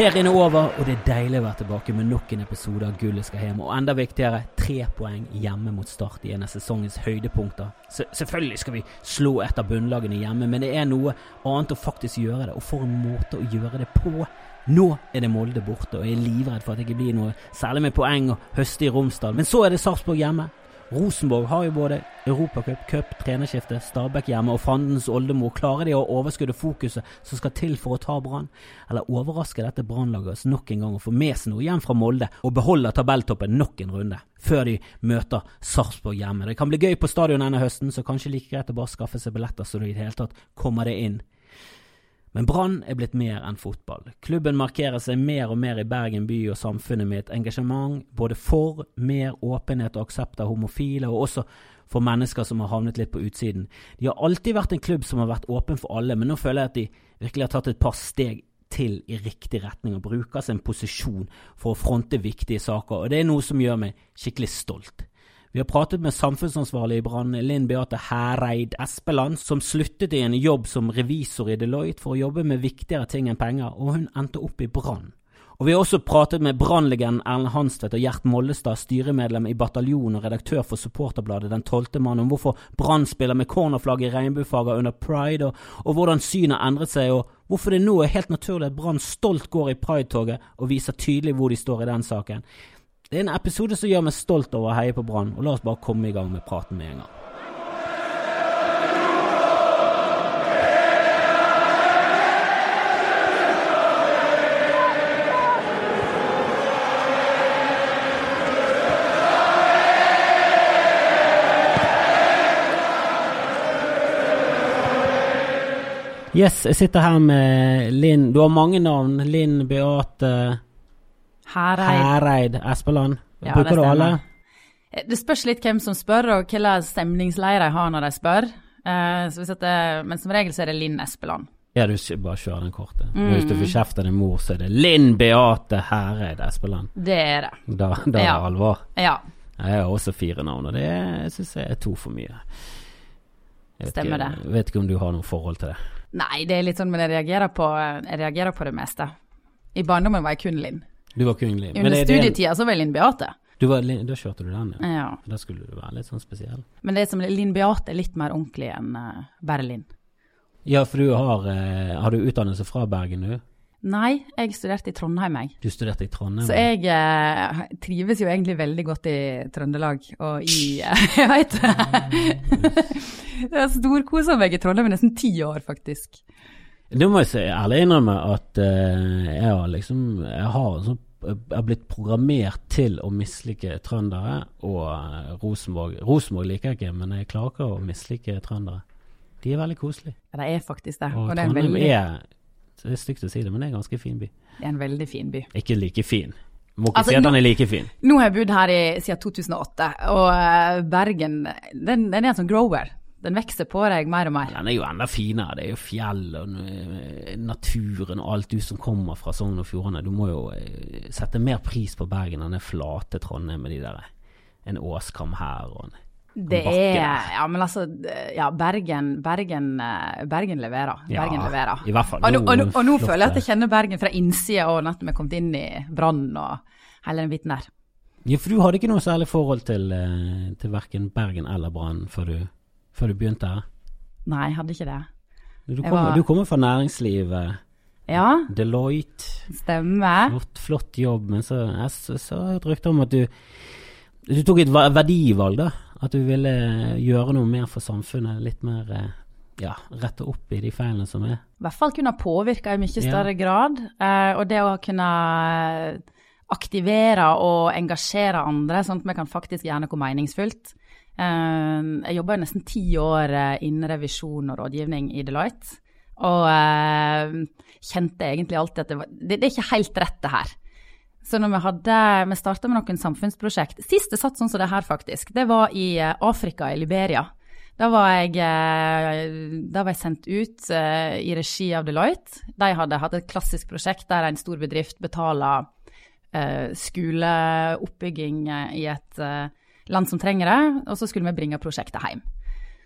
Ferien er over, og det er deilig å være tilbake med nok en episode av Gullet skal hjem. Og enda viktigere, tre poeng hjemme mot Start i en av sesongens høydepunkter. Se selvfølgelig skal vi slå et av bunnlagene hjemme, men det er noe annet å faktisk gjøre det. Og for en måte å gjøre det på. Nå er det Molde borte, og jeg er livredd for at det ikke blir noe særlig med poeng og høste i Romsdal. Men så er det Sarpsborg hjemme. Rosenborg har jo både Europacup, cup, trenerskifte, Stabæk hjemme og fandens oldemor. Klarer de å overskudde fokuset som skal til for å ta Brann? Eller overrasker dette Brannlaget oss nok en gang og får med seg noe igjen fra Molde og beholder tabelltoppen nok en runde, før de møter Sarpsborg hjemme? Det kan bli gøy på stadion denne høsten, så kanskje like greit å bare skaffe seg billetter så det i det hele tatt kommer det inn. Men Brann er blitt mer enn fotball. Klubben markerer seg mer og mer i Bergen by og samfunnet med et engasjement både for mer åpenhet og aksept av homofile, og også for mennesker som har havnet litt på utsiden. De har alltid vært en klubb som har vært åpen for alle, men nå føler jeg at de virkelig har tatt et par steg til i riktig retning og bruker sin posisjon for å fronte viktige saker, og det er noe som gjør meg skikkelig stolt. Vi har pratet med samfunnsansvarlig i Brann, Linn Beate Hæreid Espeland, som sluttet i en jobb som revisor i Deloitte for å jobbe med viktigere ting enn penger, og hun endte opp i Brann. Og Vi har også pratet med brannlegenden Erlend Hanstvedt og Gjert Mollestad, styremedlem i Bataljon og redaktør for Supporterbladet Den tolvte mann, om hvorfor Brann spiller med cornerflagg i regnbuefarger under pride, og, og, hvordan synet har endret seg, og hvorfor det nå er helt naturlig at Brann stolt går i pridetoget og viser tydelig hvor de står i den saken. Det er en episode som gjør meg stolt over å heie på Brann, og la oss bare komme i gang med praten med en gang. Yes, jeg sitter her med Linn. Du har mange navn. Linn Beate Hæreid Espeland. Ja, Bruker det du alle? Det spørs litt hvem som spør, og hva slags stemningsleir de har når de spør. Uh, det, men som regel så er det Linn Espeland. Ja, du skal bare kjører den korte. Mm. Hvis du får kjeft av din mor, så er det Linn Beate Hæreid Espeland. Det er det. Da, da er det Ja. alvor. Ja, Jeg har også fire navn, og det syns jeg er to for mye. Jeg Stemmer ikke, det. Vet ikke om du har noe forhold til det. Nei, det er litt sånn, men jeg reagerer på, jeg reagerer på det meste. I barndommen var jeg kun Linn. Du var Linn. Under det- det- studietida så var jeg Linn Beate. Du var, da kjørte du den, ja. Ja. Da skulle du være litt sånn spesiell. Men det er som Linn Beate er litt mer ordentlig enn uh, bare Linn. Ja, for du har uh, Har du utdannelse fra Bergen, du? Nei, jeg studerte i Trondheim, jeg. Du studerte i Trondheim? Så jeg eh, trives jo egentlig veldig godt i Trøndelag og i eh, Jeg veit Jeg har storkosa meg i Trondheim i nesten ti år, faktisk. Det må jeg si, ærlig innrømme at uh, jeg har liksom Jeg har så, jeg har blitt programmert til å mislike trøndere og eh, Rosenborg. Rosenborg liker jeg ikke, men jeg klarer ikke å mislike trøndere. De er veldig koselige. Ja, det er faktisk det. Og, Og det er Trondheim veldig, er Det er stygt å si det, men det er en ganske fin by. det er en veldig fin by. Ikke like fin. Må ikke Altså, si at den er like fin. Nå har jeg bodd her i, siden 2008, og eh, Bergen den, den er en sånn grower. Den vokser på deg mer og mer. Den er jo enda finere. Det er jo fjell og naturen og alt du som kommer fra Sogn og Fjordane. Du må jo eh, sette mer pris på Bergen enn det flate Trondheim med de der en åskam her og en Det er. Ja, men altså Ja, Bergen Bergen, eh, Bergen leverer. Ja, leverer. i hvert fall. Og, nå- og, og nå føler jeg at jeg kjenner Bergen fra innsida, og nettopp vi er kommet inn i brannen og hele den biten der. Ja, for du hadde ikke noe særlig forhold til, eh, til verken Bergen eller Brann før, du- før du begynte her? Nei, jeg hadde ikke det. Du kommer, var- du kommer fra næringslivet, Ja, Deloitte. stemmer. Flott, flott jobb, men så, har jeg rykte om at du Du tok et verdivalg, da. At du ville gjøre noe mer for samfunnet. Litt mer eh, ja, rette opp i de feilene som er. I hvert fall kunne påvirke i mye Ja. større grad. Eh, og det å kunne aktivere og engasjere andre, sånn at vi kan faktisk gjøre noe meningsfullt. Eh, jeg jobba nesten ti år eh, innen revisjon og rådgivning i Deloitte. Og eh, kjente egentlig alltid at det, var, det, det er ikke helt rett, det her. Så når vi hadde, vi starta med noen samfunnsprosjekt Sist det satt sånn som det her, faktisk, det var i eh, Afrika, i Liberia. Da var jeg, da var jeg sendt ut i regi av Deloitte. De hadde hatt et klassisk prosjekt der en stor bedrift betaler skoleoppbygging i et land som trenger det, og så skulle vi bringe prosjektet hjem.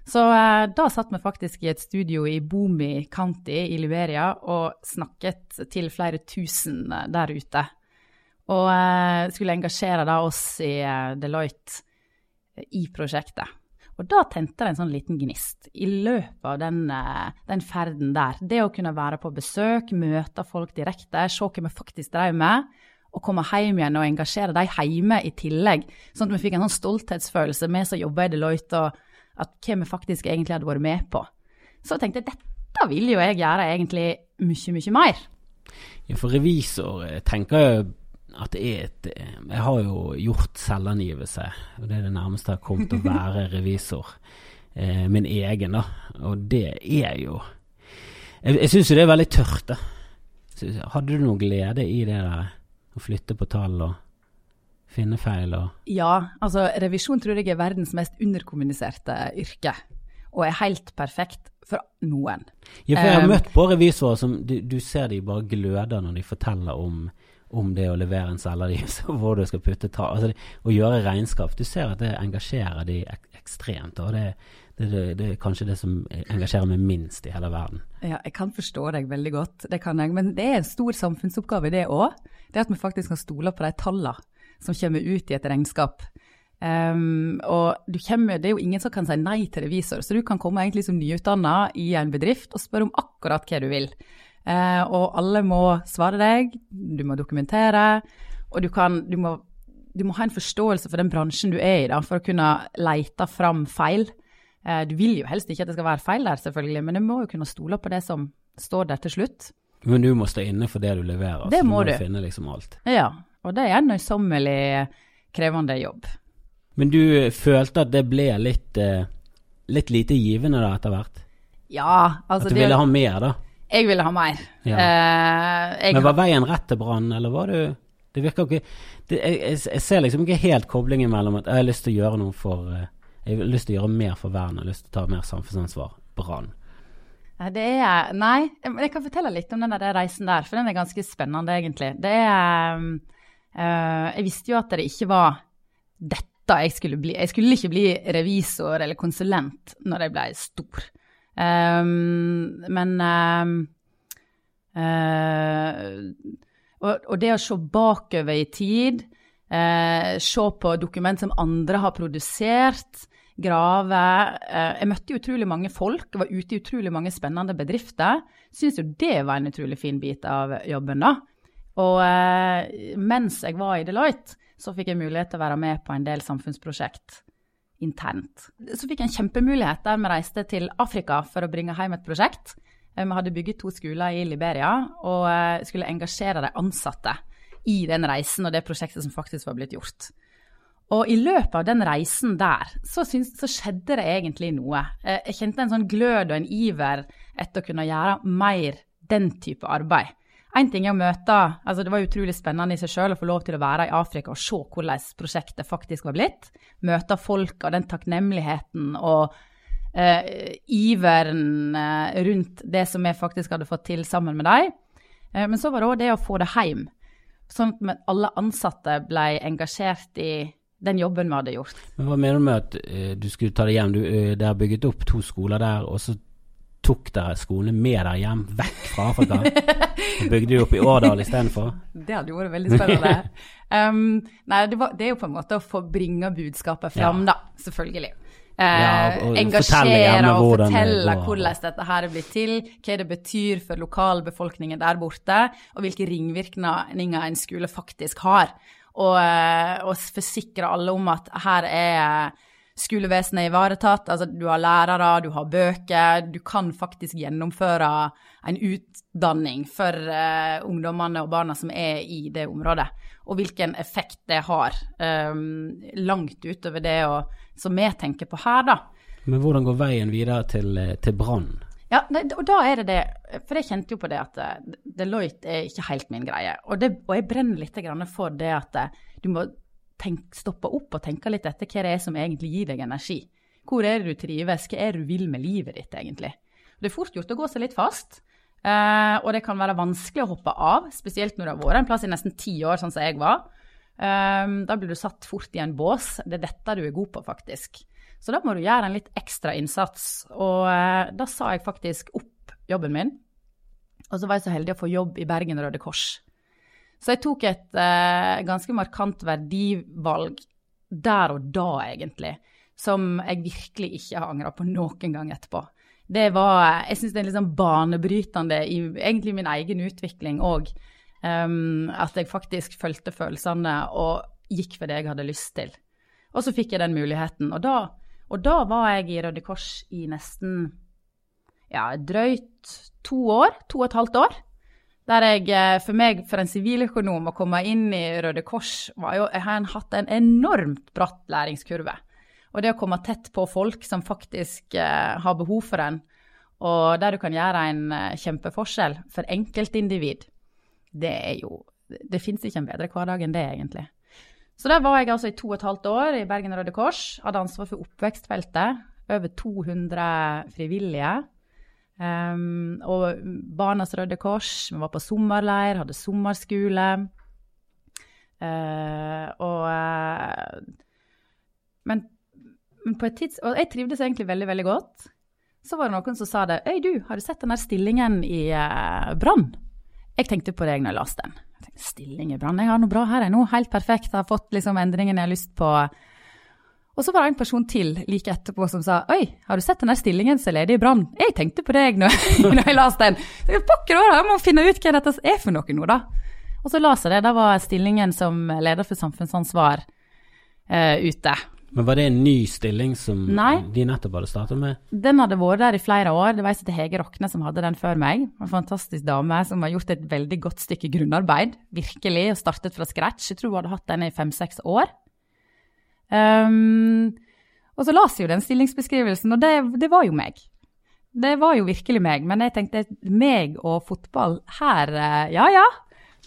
Så eh, da satt vi faktisk i et studio i Bomi County i Liberia og snakket til flere tusen eh, der ute. Og eh, skulle engasjere da oss i Deloitte i prosjektet. Og da tente det en sånn liten gnist i løpet av den, den ferden der. Det å kunne være på besøk, møte folk direkte, se hva vi faktisk drev med, og komme hjem igjen og engasjere de hjemme i tillegg. Sånn at vi fikk en sånn stolthetsfølelse, vi som jobber i Deloitte, og at hva vi faktisk egentlig hadde vært med på. Så jeg tenkte dette vil jo jeg gjøre egentlig mye, mye mer. Ja, for revisor jeg tenker jeg at det er et Jeg har jo gjort selvangivelse, og det er det nærmeste jeg har kommet å være revisor. Eh, min egen, da. Og det er jo Jeg, jeg syns jo det er veldig tørt, da. Hadde du noe glede i det der? Å flytte på tall og finne feil og Ja, altså revisjon tror jeg er verdens mest underkommuniserte yrke. Og er helt perfekt for noen. Ja, for jeg har Um, møtt på revisorer som du, du ser de bare gløder når de forteller om, om det å levere en og hvor du skal putte tall. Altså, å gjøre regnskap. Du ser at det engasjerer de ek ekstremt. Og det, det, det, det er kanskje det som engasjerer meg minst i hele verden. Ja, jeg kan forstå deg veldig godt, det kan jeg. Men det er en stor samfunnsoppgave det òg. Det at vi faktisk kan stole på de tallene som kommer ut i et regnskap. Um, og kommer, det er jo ingen som kan si nei til revisor, så du kan komme egentlig som nyutdanna i en bedrift og spørre om akkurat hva du vil. Uh, og alle må svare deg, du må dokumentere, og du, kan, du, må, du må ha en forståelse for den bransjen du er i, da, for å kunne lete fram feil. Eh, du vil jo helst ikke at det skal være feil der, selvfølgelig, men du må jo kunne stole på det som står der til slutt. Men du må stå inne for det du leverer. Det må du. du. finne liksom alt. Ja, og det er en nøysommelig krevende jobb. Men du eh, følte at det ble litt, eh, litt lite givende da etter hvert? Ja, altså At du det, ville ha mer, da? Jeg ville ha mer. Ja. Eh, Men var veien rett til Brann, eller var du Det virker ikke det, jeg, jeg, ser liksom ikke helt koblingen mellom at jeg har lyst til å gjøre noe for Jeg har lyst til å gjøre mer for verden, jeg har lyst til å ta mer samfunnsansvar. Brann. Det er Nei, jeg kan fortelle litt om den der reisen der, for den er ganske spennende, egentlig. Det er eh, Jeg visste jo at det ikke var dette jeg skulle bli. Jeg skulle ikke bli revisor eller konsulent når jeg ble stor. Um, men um, eh, og, og det å se bakover i tid, eh, se på dokument som andre har produsert, grave eh, Jeg møtte utrolig mange folk, var ute i utrolig mange spennende bedrifter. Syns jo det var en utrolig fin bit av jobben, da. Og eh, mens jeg var i Deloitte, så fikk jeg mulighet til å være med på en del samfunnsprosjekt internt. Så fikk jeg en kjempemulighet der vi reiste til Afrika for å bringe hjem et prosjekt. Eh, Vi hadde bygget to skoler i Liberia og skulle engasjere de ansatte i den reisen og det prosjektet som faktisk var blitt gjort. Og i løpet av den reisen der, så, syns, så skjedde det egentlig noe. Eh, Jeg kjente en sånn glød og en iver etter å kunne gjøre mer den type arbeid. Én ting er å møte altså Det var utrolig spennende i seg sjøl å få lov til å være i Afrika og se hvordan prosjektet faktisk var blitt. Møte folk og den takknemligheten og eh, iveren eh, rundt det som vi faktisk hadde fått til sammen med dem. Eh, men så var det òg det å få det hjem, sånn at alle ansatte ble engasjert i den jobben vi hadde gjort. Men hva mener du med at uh, du skulle ta det hjem? Du, uh, dere bygget opp to skoler der, og så tok dere skolene med dere hjem, vekk fra Afrika? og bygde de opp i Årdal istedenfor? Det hadde vært veldig spennende. um, nei, det, var, det er jo på en måte å få bringe budskapet fram, da, selvfølgelig. Eh, Ja, og engasjere og fortelle hvordan dette her er blitt til, hva det betyr for lokalbefolkningen der borte, og hvilke ringvirkninger en skole faktisk har. Og, eh, og forsikre alle om at her er skolevesenet ivaretatt. Altså, du har lærere, du har bøker, du kan faktisk gjennomføre en utdanning for uh, ungdommene og barna som er i det området. Og hvilken effekt det har, Um, langt utover det og, som vi tenker på her, da. Men hvordan går veien videre til, til Brann? Ja, og da er det det, for jeg kjente jo på det at eh, Deloitte er ikke helt min greie. Og, det, og jeg brenner litt for det at eh, du må tenk, stoppe opp og tenke litt etter hva det er som egentlig gir deg energi. Hvor er det du trives, hva er det du vil med livet ditt egentlig? Det er fort gjort å gå seg litt fast, eh, og det kan være vanskelig å hoppe av, spesielt når du har vært en plass i nesten ti år, sånn som jeg var. Da blir du satt fort i en bås. Det er dette du er god på, faktisk. Så da må du gjøre en litt ekstra innsats. Og eh, da sa jeg faktisk opp jobben min. Og så var jeg så heldig å få jobb i Bergen Røde Kors. Så jeg tok et eh, ganske markant verdivalg der og da, egentlig, som jeg virkelig ikke har angra på noen gang etterpå. Det var Jeg syns det er litt sånn banebrytende i egentlig min egen utvikling òg. Um, at jeg faktisk fulgte følelsene og gikk for det jeg hadde lyst til. Og så fikk jeg den muligheten. Og da, og da var jeg i Røde Kors i nesten ja, drøyt to år. To og et halvt år. Der jeg, eh, for meg, for en siviløkonom, å komme inn i Røde Kors var jo Jeg har hatt en enormt bratt læringskurve. Og det å komme tett på folk som faktisk eh, har behov for en, og der du kan gjøre en eh, kjempeforskjell for enkeltindivid, det er jo Det fins ikke en bedre hverdag enn det, egentlig. Så der var jeg altså i to og et halvt år i Bergen Røde Kors. Hadde ansvar for oppvekstfeltet. Over 200 frivillige. Um, og Barnas Røde Kors. Vi var på sommerleir, hadde sommerskole. Uh, og uh, Men men på et tids, og jeg trivdes egentlig veldig, veldig godt. Så var det noen som sa det. Øy, du, har du sett den der stillingen i uh, Brann? Jeg tenkte på deg når jeg leste den. Jeg Stilling i Brann, jeg har noe bra her, jeg nå, helt perfekt. Jeg har fått liksom endringen jeg har lyst på. Og så var det en person til like etterpå som sa Oi, har du sett den der stillingen som er ledig i Brann? Jeg tenkte på deg når, når jeg leste den. Så Pokker òg, jeg må finne ut hva dette er for noe nå, da. Og så leste jeg det. Da var stillingen som leder for samfunnsansvar uh, ute. Men var det en ny stilling som Nei. de nettopp hadde startet med? Den hadde vært der i flere år. Det var ei som het Hege Rokne som hadde den før meg. En fantastisk dame som har gjort et veldig godt stykke grunnarbeid, virkelig, og startet fra scratch. Jeg tror hun hadde hatt den i fem-seks år. Um, og så las jeg jo den stillingsbeskrivelsen, og det, det, var jo meg. Det var jo virkelig meg. Men jeg tenkte meg og fotball her, eh, ja ja.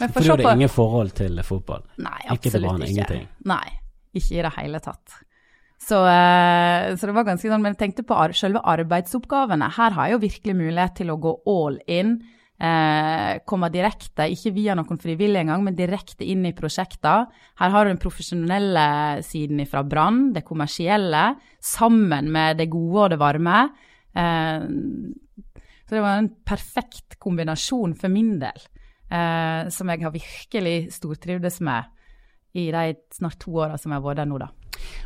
Men for, for du hadde ingen forhold til fotball? Nei, absolutt ikke. Ingenting? Nei, ikke i det hele tatt. Så, eh, så, det var ganske sånn, Men jeg tenkte på selve arbeidsoppgavene. Her har jeg jo virkelig mulighet til å gå all in. Eh, komme direkte, ikke via noen frivillige engang, men direkte inn i prosjekter. Her har du den profesjonelle siden fra Brann, det kommersielle, sammen med det gode og det varme. Eh, så det var en perfekt kombinasjon for min del, eh, som jeg har virkelig stortrivdes med i de snart to åra som jeg har vært der nå, da.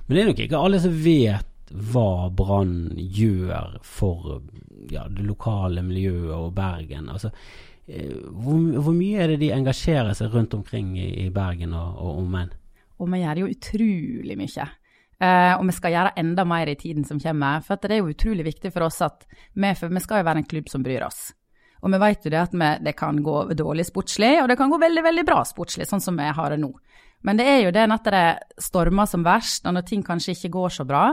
Men det er nok ikke alle som vet hva Brann gjør for ja, det lokale miljøet og Bergen. Altså, eh, hvor, hvor, mye er det de engasjerer seg rundt omkring i, i Bergen og, og omegn? Og vi gjør jo utrolig mye. Uh, og vi skal gjøre enda mer i tiden som kommer. For det er jo utrolig viktig for oss at vi, for vi skal jo være en klubb som bryr oss. Og vi vet jo det at vi, det kan gå dårlig sportslig, og det kan gå veldig, veldig bra sportslig, sånn som vi har det nå. Men det er jo det når det stormer som verst, og når ting kanskje ikke går så bra,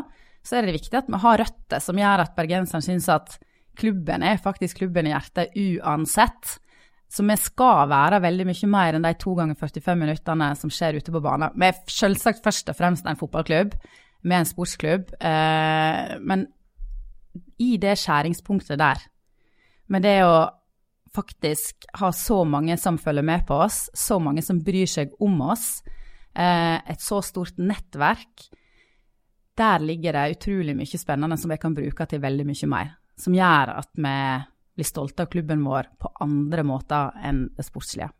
så er det viktig at vi har røtter som gjør at bergenseren syns at klubben er faktisk klubben i hjertet uansett. Så vi skal være veldig mye mer enn de to ganger 45 minuttene som skjer ute på banen. Vi er selvsagt først og fremst en fotballklubb, med en sportsklubb, eh, men i det skjæringspunktet der, med det å faktisk har så mange som følger med på oss, så mange som bryr seg om oss, Eh, et så stort nettverk, der ligger det utrolig mye spennende som jeg kan bruke til veldig mye mer. Som gjør at vi blir stolte av klubben vår på andre måter enn det sportslige.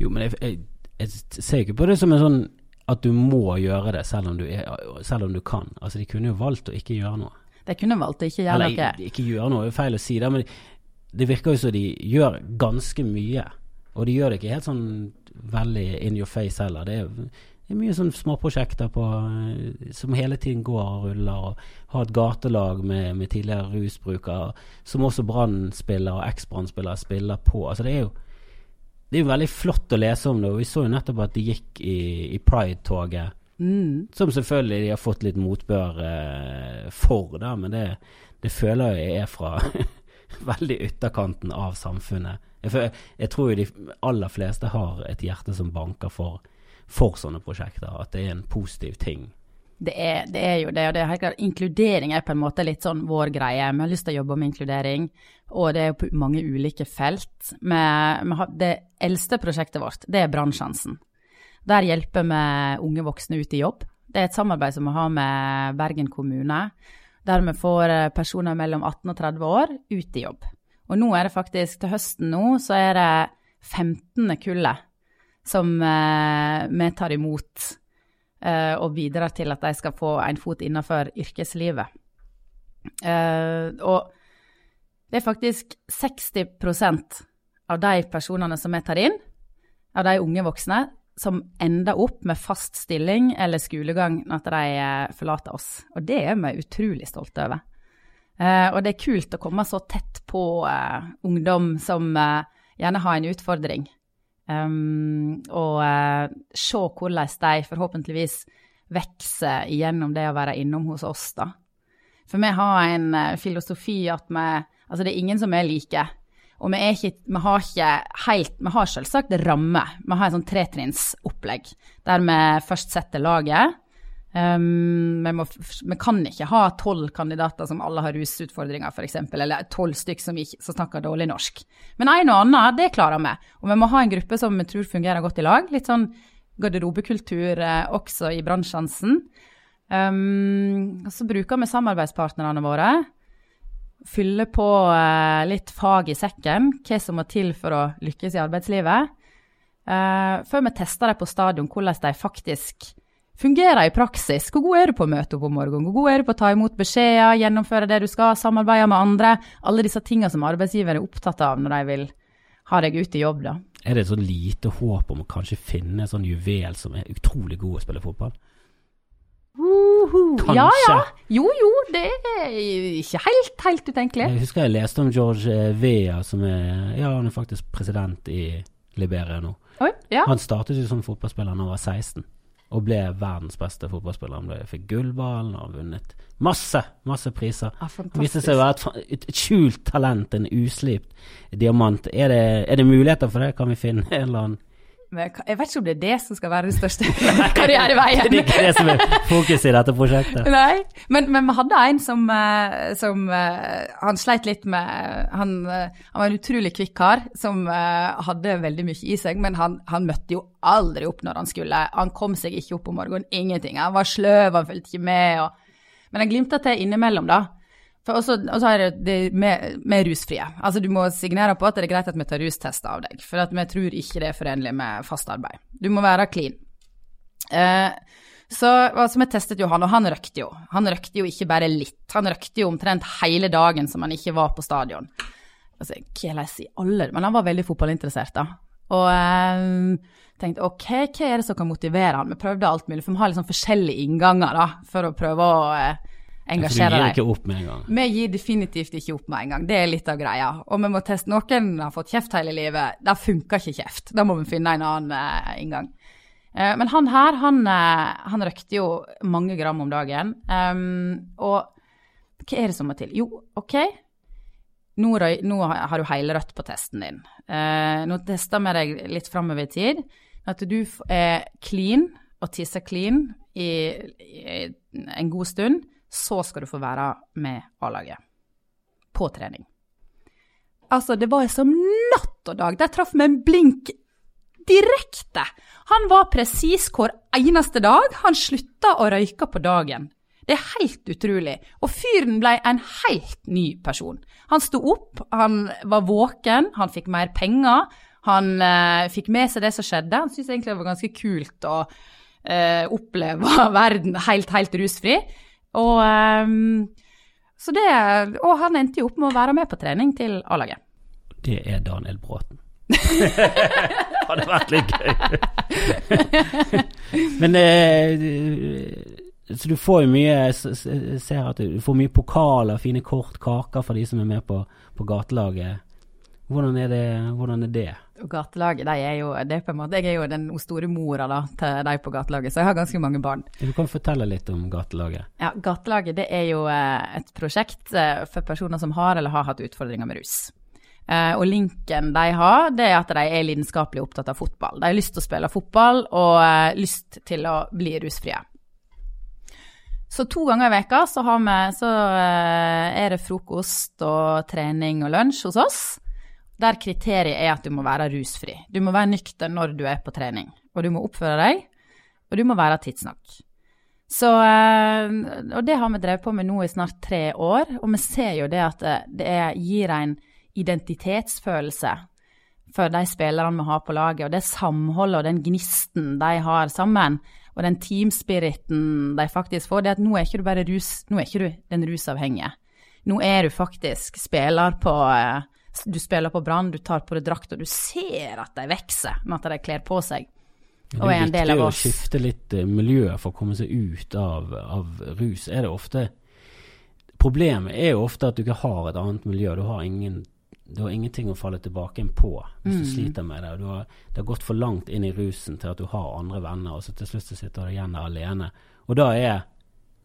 Jo, men jeg, jeg, jeg ser ikke på det som en sånn at du må gjøre det selv om du, er, selv om du kan. Altså, De kunne jo valgt å ikke gjøre noe. De kunne valgt å ikke gjøre Eller, noe. Ikke gjøre noe, det er feil å si det, men det virker jo som de gjør ganske mye. Og de gjør det ikke helt sånn veldig in your face heller. Det er, det er mye sånn småprosjekter på, eh, som hele tiden går og ruller. og Har et gatelag med, med tidligere rusbrukere, som også Brann-spillere og eks-Brann-spillere spiller på. Altså det er jo det er jo veldig flott å lese om det, og vi så jo nettopp at de gikk i, i Pride-toget. Mm. Som selvfølgelig de har fått litt motbør eh, for, da, men det, det føler jeg er fra veldig ytterkanten av samfunnet. Jeg, jeg, tror jo de aller fleste har et hjerte som banker for, for sånne prosjekter, at det er en positiv ting. Det er, det er, jo det, og det er helt klart, inkludering er på en måte litt sånn vår greie. Vi har lyst til å jobbe med inkludering, og det er jo på mange ulike felt. Med, med det eldste prosjektet vårt, det er Brannsjansen. Der hjelper vi unge voksne ut i jobb. Det er et samarbeid som vi har med Bergen kommune, der vi får eh, personer mellom 18 og 30 år ut i jobb. Og nå er det faktisk, til høsten nå, så er det 15. kullet som eh, vi tar imot eh, og bidrar til at de skal få en fot innenfor yrkeslivet. Og det er faktisk 60% av de personene som vi tar inn, av de unge voksne, som ender opp med fast stilling eller skolegang når de eh, forlater oss. Og det er vi utrolig stolte over. Uh, og det er kult å komme så tett på uh, ungdom som gjerne har en utfordring. Um, og se hvordan de forhåpentligvis vokser gjennom det å være innom hos oss, da. For vi har en filosofi at vi Altså, det er ingen som er like. Og vi, ikke, vi har ikke helt Vi har selvsagt ramme. Vi har et sånn tretrinnsopplegg der vi først setter laget. Um, vi, må, vi, kan ikke ha tolv kandidater som alle har rusutfordringer, f.eks., eller tolv stykk som, som, snakker dårlig norsk. Men en og annen, det klarer vi. Og vi må ha en gruppe som vi tror fungerer godt i lag. Litt sånn garderobekultur eh, også i brannsjansen. Um, så bruker vi samarbeidspartnerne våre fylle på uh, litt fag i sekken, hva som må til for å lykkes i arbeidslivet. Uh, før vi tester dem på stadion, hvordan de faktisk fungerer i praksis. Hvor god er du på å møte opp om morgenen? Hvor god er du på å ta imot beskjeder, gjennomføre det du skal, samarbeide med andre? Alle disse tingene som arbeidsgiver er opptatt av når de vil ha deg ut i jobb, da. Er det så lite håp om å kanskje finne en sånn juvel som er utrolig god å spille fotball? Kanskje. Ja, ja. Jo, jo, det er ikke helt, helt utenkelig. Jeg husker jeg leste om George eh, Vea, som er, ja, han er faktisk president i Liberia nå. Oi, ja. Han startet jo som fotballspiller da han var 16, og ble verdens beste fotballspiller. Han ble, fikk gullballen og har vunnet masse, masse priser. Ja, det viste seg å være et, et, skjult talent, en uslipt diamant. Er det, er det muligheter for det? Kan vi finne en eller annen jeg vet ikke om det er det som skal være den største karriereveien. det er ikke det som er fokus i dette prosjektet. Nei, men, men vi hadde en som, eh, som, eh, Han sleit litt med han, eh, han, var en utrolig kvikk kar som hadde veldig mye i seg, men han, han, møtte jo aldri opp når han skulle. Han kom seg ikke opp om morgenen, ingenting. Han var sløv, han fulgte ikke med. Og, men han glimta til innimellom, da. Også, også er det, med, med, rusfrie. Altså Du må signere på at det er greit at vi tar rustester av deg, for vi tror ikke det er forenlig med fast arbeid. Du må være clean. Eh, så altså, vi testet jo han, og han røkte jo. Han røkte jo ikke bare litt, han røkte jo omtrent hele dagen som han ikke var på stadion. Altså, hva si alle Men han var veldig fotballinteressert, da. Og eh, tenkte ok, hva er det som kan motivere han? Vi prøvde alt mulig, for vi har liksom forskjellige innganger da, for å prøve å eh, engasjere deg. Vi gir ikke opp med en gang? Vi gir definitivt ikke opp med en gang. Det er litt av greia. Og vi må teste Noen har fått kjeft hele livet. Da funker ikke kjeft. Da må vi finne en annen uh, inngang. Uh, men han her, han, uh, han, røkte jo mange gram om dagen. Um, og hva er det som må til? Jo, OK. Nå, nå har du hele rødt på testen din. nå tester vi deg litt framover i tid. At du er clean og tisser clean i, i en god stund så skal du få være med A-laget. På trening. Altså, det var som natt og dag. Der traff vi en blink direkte. Han var presis hver eneste dag. Han slutta å røyke på dagen. Det er helt utrolig. Og fyren ble en helt ny person. Han sto opp, han var våken, han fikk mer penger. Han eh, fikk med seg det som skjedde. Han syntes egentlig det var ganske kult å eh, oppleve verden helt, helt rusfri. Og, um, det, og han endte jo opp med å være med på trening til A-laget. Det er Daniel Bråten. Hadde vært litt gøy. Men eh, Så du får jo mye Jeg ser at du får mye pokaler, fine kort, kaker for de som er med på, på gatelaget. Hvordan er det? Hvordan er det? Og gatelaget, de er jo, det er på en måte, Jeg er jo den store mora da, til de på gatelaget, så jeg har ganske mange barn. Du kan fortelle litt om gatelaget? Ja, Gatelaget det er jo eh, et prosjekt eh, for personer som har eller har hatt utfordringer med rus. Eh, og linken de har, det er at de er lidenskapelig opptatt av fotball. De har lyst til å spille fotball og lyst til å bli rusfrie. Så to ganger i veka så, vi, så er det frokost og trening og lunsj hos oss der kriteriet er at du må være rusfri. Du må være nykter når du er på trening, og du må oppføre deg, og du må være tidsnok. Så, eh, og det har vi drevet på med nå i snart tre år, og vi ser jo det at det, det gir en identitetsfølelse for de spillerne vi har på laget, og det samholdet og den gnisten de har sammen, og den teamspiriten de faktisk får, det at nå er ikke du bare rus, nå er ikke du den rusavhengige. Nå er du faktisk spiller på eh, Du spiller på Brann, du tar på deg drakt, og du ser at de vokser med at de kler på seg. Og er en del av Det er viktig å skifte litt eh, miljø for å komme seg ut av, av rus. Er det ofte Problemet er jo ofte at du ikke har et annet miljø. Du har, ingen, du har ingenting å falle tilbake på hvis Mm. du sliter med det. Du har, det har gått for langt inn i rusen til at du har andre venner, og så til slutt så sitter du igjen der alene. Og da er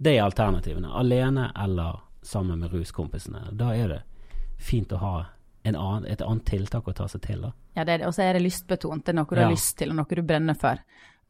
det er alternativene. Alene eller sammen med ruskompisene. Da er det fint å ha annen, et annet tiltak å ta seg til. da. Ja, det er det. Og så er det lystbetont. Det er noe du Ja. har lyst til, og noe du brenner for.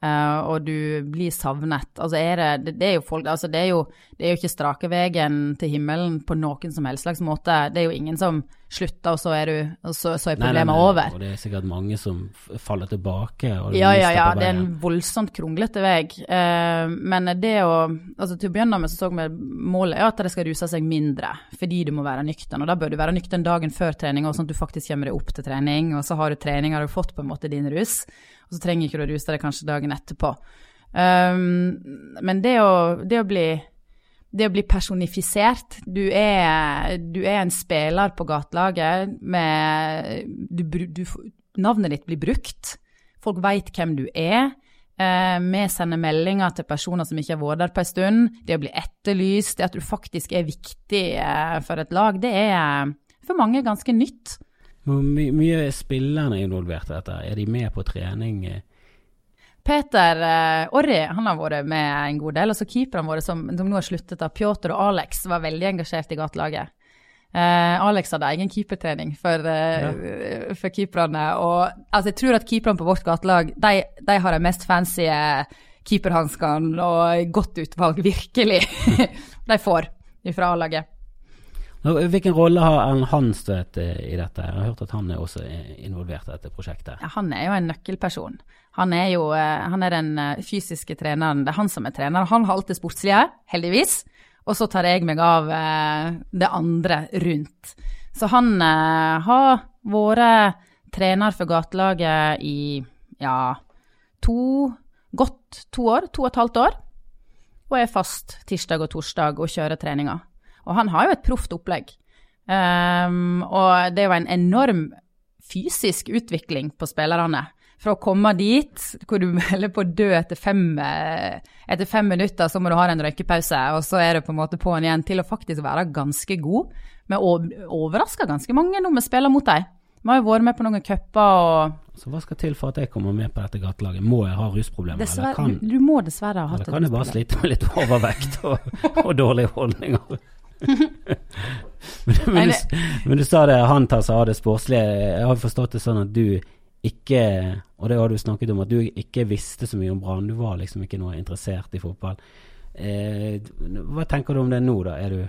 Uh, og du blir savnet. Altså er det, det, det er jo folk altså det er jo, det er jo ikke strake veien til himmelen på noen som helst slags måte. Det er jo ingen som slutter, og så er, du, og så, så er Nei, nei, problemet nei, over. Og det er sikkert mange som faller tilbake. Ja, ja, ja, det er en voldsomt kronglete vei. Eh, men det å altså Til å begynne med så så vi målet er at de skal ruse seg mindre, fordi du må være nøktern. Og da bør du være nøktern dagen før trening, og sånn at du faktisk kommer deg opp til trening. Og så har du trening, har du fått på en måte din rus, og så trenger ikke du å ruse deg kanskje dagen etterpå. Um, men det å, det å bli det å bli personifisert Du er, du er en spiller på gatelaget Navnet ditt blir brukt. Folk veit hvem du er. Eh, vi sender meldinger til personer som ikke har vært der på en stund. Det å bli etterlyst, det at du faktisk er viktig eh, for et lag, det er for mange ganske nytt. Hvor my mye er spillerne involvert i dette? Er de med på trening? eh? Peter eh, Orri han har vært med en god del. Og så keeperne våre som, som nå har sluttet, da, Pjotr og Alex, var veldig engasjert i gatelaget. Eh, Alex hadde egen keepertrening for, eh, for keeperne. Og altså, jeg tror at keeperne på vårt gatelag de, de har de mest fancy keeperhanskene og godt utvalg, virkelig. de får fra A-laget. Hvilken rolle har han Hanstvedt eh, i dette? Jeg har hørt at han er også eh, involvert i dette prosjektet. Ja, han er jo en nøkkelperson. Han er jo eh, han er den fysiske treneren. Det er han som er trener. Han har alt det sportslige, heldigvis. Og så tar jeg meg av det andre rundt. Så han har vært trener for gatelaget i ja, to godt to år, to og et halvt år. Og er fast tirsdag og torsdag og kjører treninger. Og han har jo et proft opplegg. Um, og det er jo en enorm fysisk utvikling på spillerne. Fra å komme dit hvor du melder på å dø etter fem, eh, etter fem minutter, så må du ha en røykepause, og så er du på en måte på'n igjen, til å faktisk være ganske god. Vi overrasker ganske mange når vi spiller mot dem. Vi har jo vært med på noen cuper og Så hva skal til for at jeg kommer med på dette gatelaget? Må jeg ha rusproblemer? Dessverre, eller kan, du, du må dessverre ha hatt eller kan jeg bare slite med litt overvekt og, og dårlige holdninger? men, men, du, men du sa det, han tar seg av det sportslige. Jeg har forstått det sånn at du ikke Og det har du snakket om, at du ikke visste så mye om Brann. Du var liksom ikke noe interessert i fotball. Eh, hva tenker du om det nå, da? Du,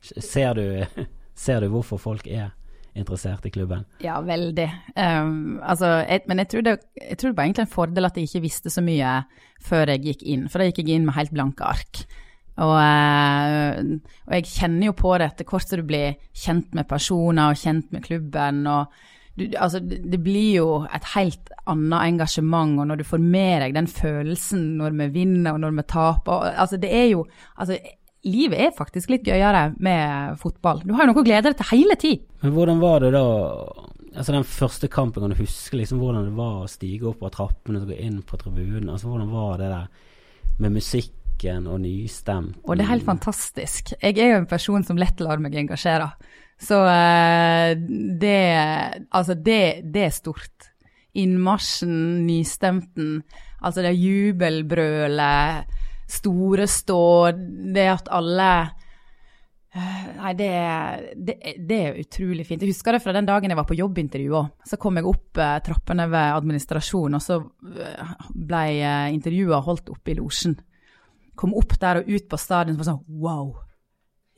ser, du, ser du hvorfor folk er interessert i klubben? Ja, veldig. Um, altså, jeg, men jeg tror, det, jeg tror det var egentlig en fordel at jeg ikke visste så mye før jeg gikk inn, for da gikk jeg inn med helt blanke ark. Og, eh, og jeg kjenner jo på det etter hvert som du blir kjent med personer og kjent med klubben. og du, altså, det blir jo et helt annet engasjement, og når du får med deg den følelsen når vi vinner og når vi taper altså, det er jo, altså, Livet er faktisk litt gøyere med fotball. Du har jo noe å glede deg til hele tid. Men hvordan var det da Altså Den første kampen, kan du huske liksom hvordan det var å stige opp av trappene og gå inn på tribunen? Altså Hvordan var det der med musikken og nystemt? Og det er helt fantastisk. Jeg er jo en person som lett lar meg engasjere. Så eh, det Altså, det, det er stort. Innmarsjen, nystemten, altså det jubelbrølet, store stå, det at alle eh, Nei, det, det, det er utrolig fint. Jeg husker det fra den dagen jeg var på jobbintervju òg. Så kom jeg opp eh, trappene ved administrasjonen, og så ble eh, intervjuet holdt oppe i losjen. Kom opp der og ut på stadion var sånn wow.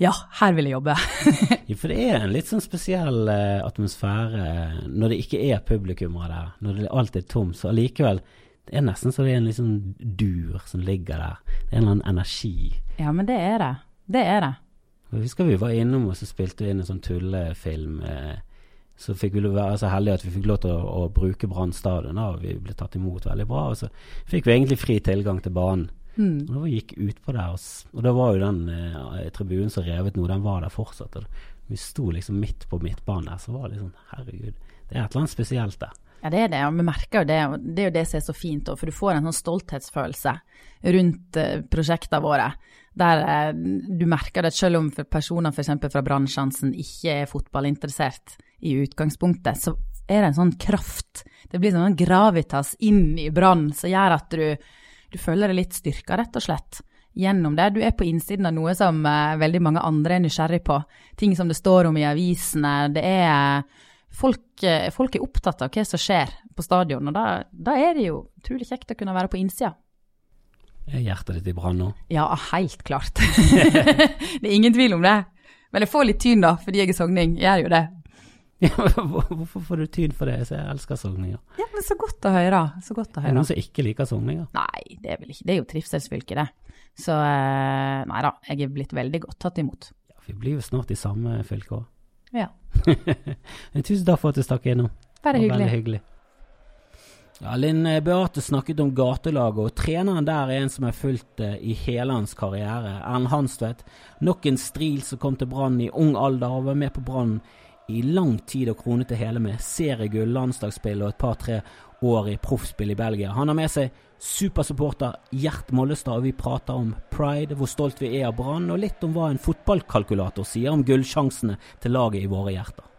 Ja, her vil jeg jobbe. Ja, for det er en litt sånn spesiell eh, atmosfære eh, når det ikke er publikummere der. Når det alltid er tomt, så allikevel Det er nesten så det er en sånn dur som ligger der. det er en eller annen energi. Ja, men det er det. Det er det. Jeg husker vi var innom og så spilte vi inn en sånn tullefilm. Eh, så fikk vi være så heldige at vi fikk lov til å, å bruke Brann stadion. Og vi ble tatt imot veldig bra. Og så fikk vi egentlig fri tilgang til banen. Mm. Og da gikk utpå der, og, og da var jo den eh, tribunen som revet noe, den var der fortsatt. Og vi sto liksom midt på midtbanen der, så var det liksom Herregud, det er et eller annet spesielt der. Ja, det er det, og vi merker jo det. og Det er jo det som er så fint, også, for du får en sånn stolthetsfølelse rundt eh, prosjektene våre. Der eh, du merker det selv om personer f.eks. fra Brannsjansen ikke er fotballinteressert i utgangspunktet, så er det en sånn kraft. Det blir sånn gravitas inn i Brann som gjør at du, du føler deg litt styrka, rett og slett. Gjennom det. Du er på innsiden av noe som eh, veldig mange andre er nysgjerrig på. Ting som det står om i avisene. Det er folk, eh, folk er opptatt av hva som skjer på stadion, og da, da er det jo utrolig kjekt å kunne være på innsida. Er hjertet ditt i brann nå? Ja, helt klart. det er ingen tvil om det. Men jeg får litt tyn da, fordi jeg er sogning. Jeg gjør jo det. Hvorfor får du tyn for det? Jeg elsker sogninger. Ja, men så godt å høre. Så godt å Er det noen som ikke liker sogninger? Nei, det er vel ikke Det er jo trivselsfylke, det. Så eh, nei da, jeg er blitt veldig godt tatt imot. Ja, vi blir jo snart i samme fylke òg. Ja. Tusen takk for at du stakk innom. Bare hyggelig. Veldig hyggelig. Ja, Linn eh, Beate snakket om gatelaget, og treneren der er en som har fulgt det i hele hans karriere. Erlend Hanstvedt. Nok en stril som kom til Brann i ung alder og var med på Brann i lang tid og kronet det hele med seriegull, landslagsspill og et par-tre år i proffspill i Belgia. Han har med seg supersupporter Gjert Mollestad, og vi prater om pride, hvor stolt vi er av Brann, og litt om hva en fotballkalkulator sier om gullsjansene til laget i våre hjerter.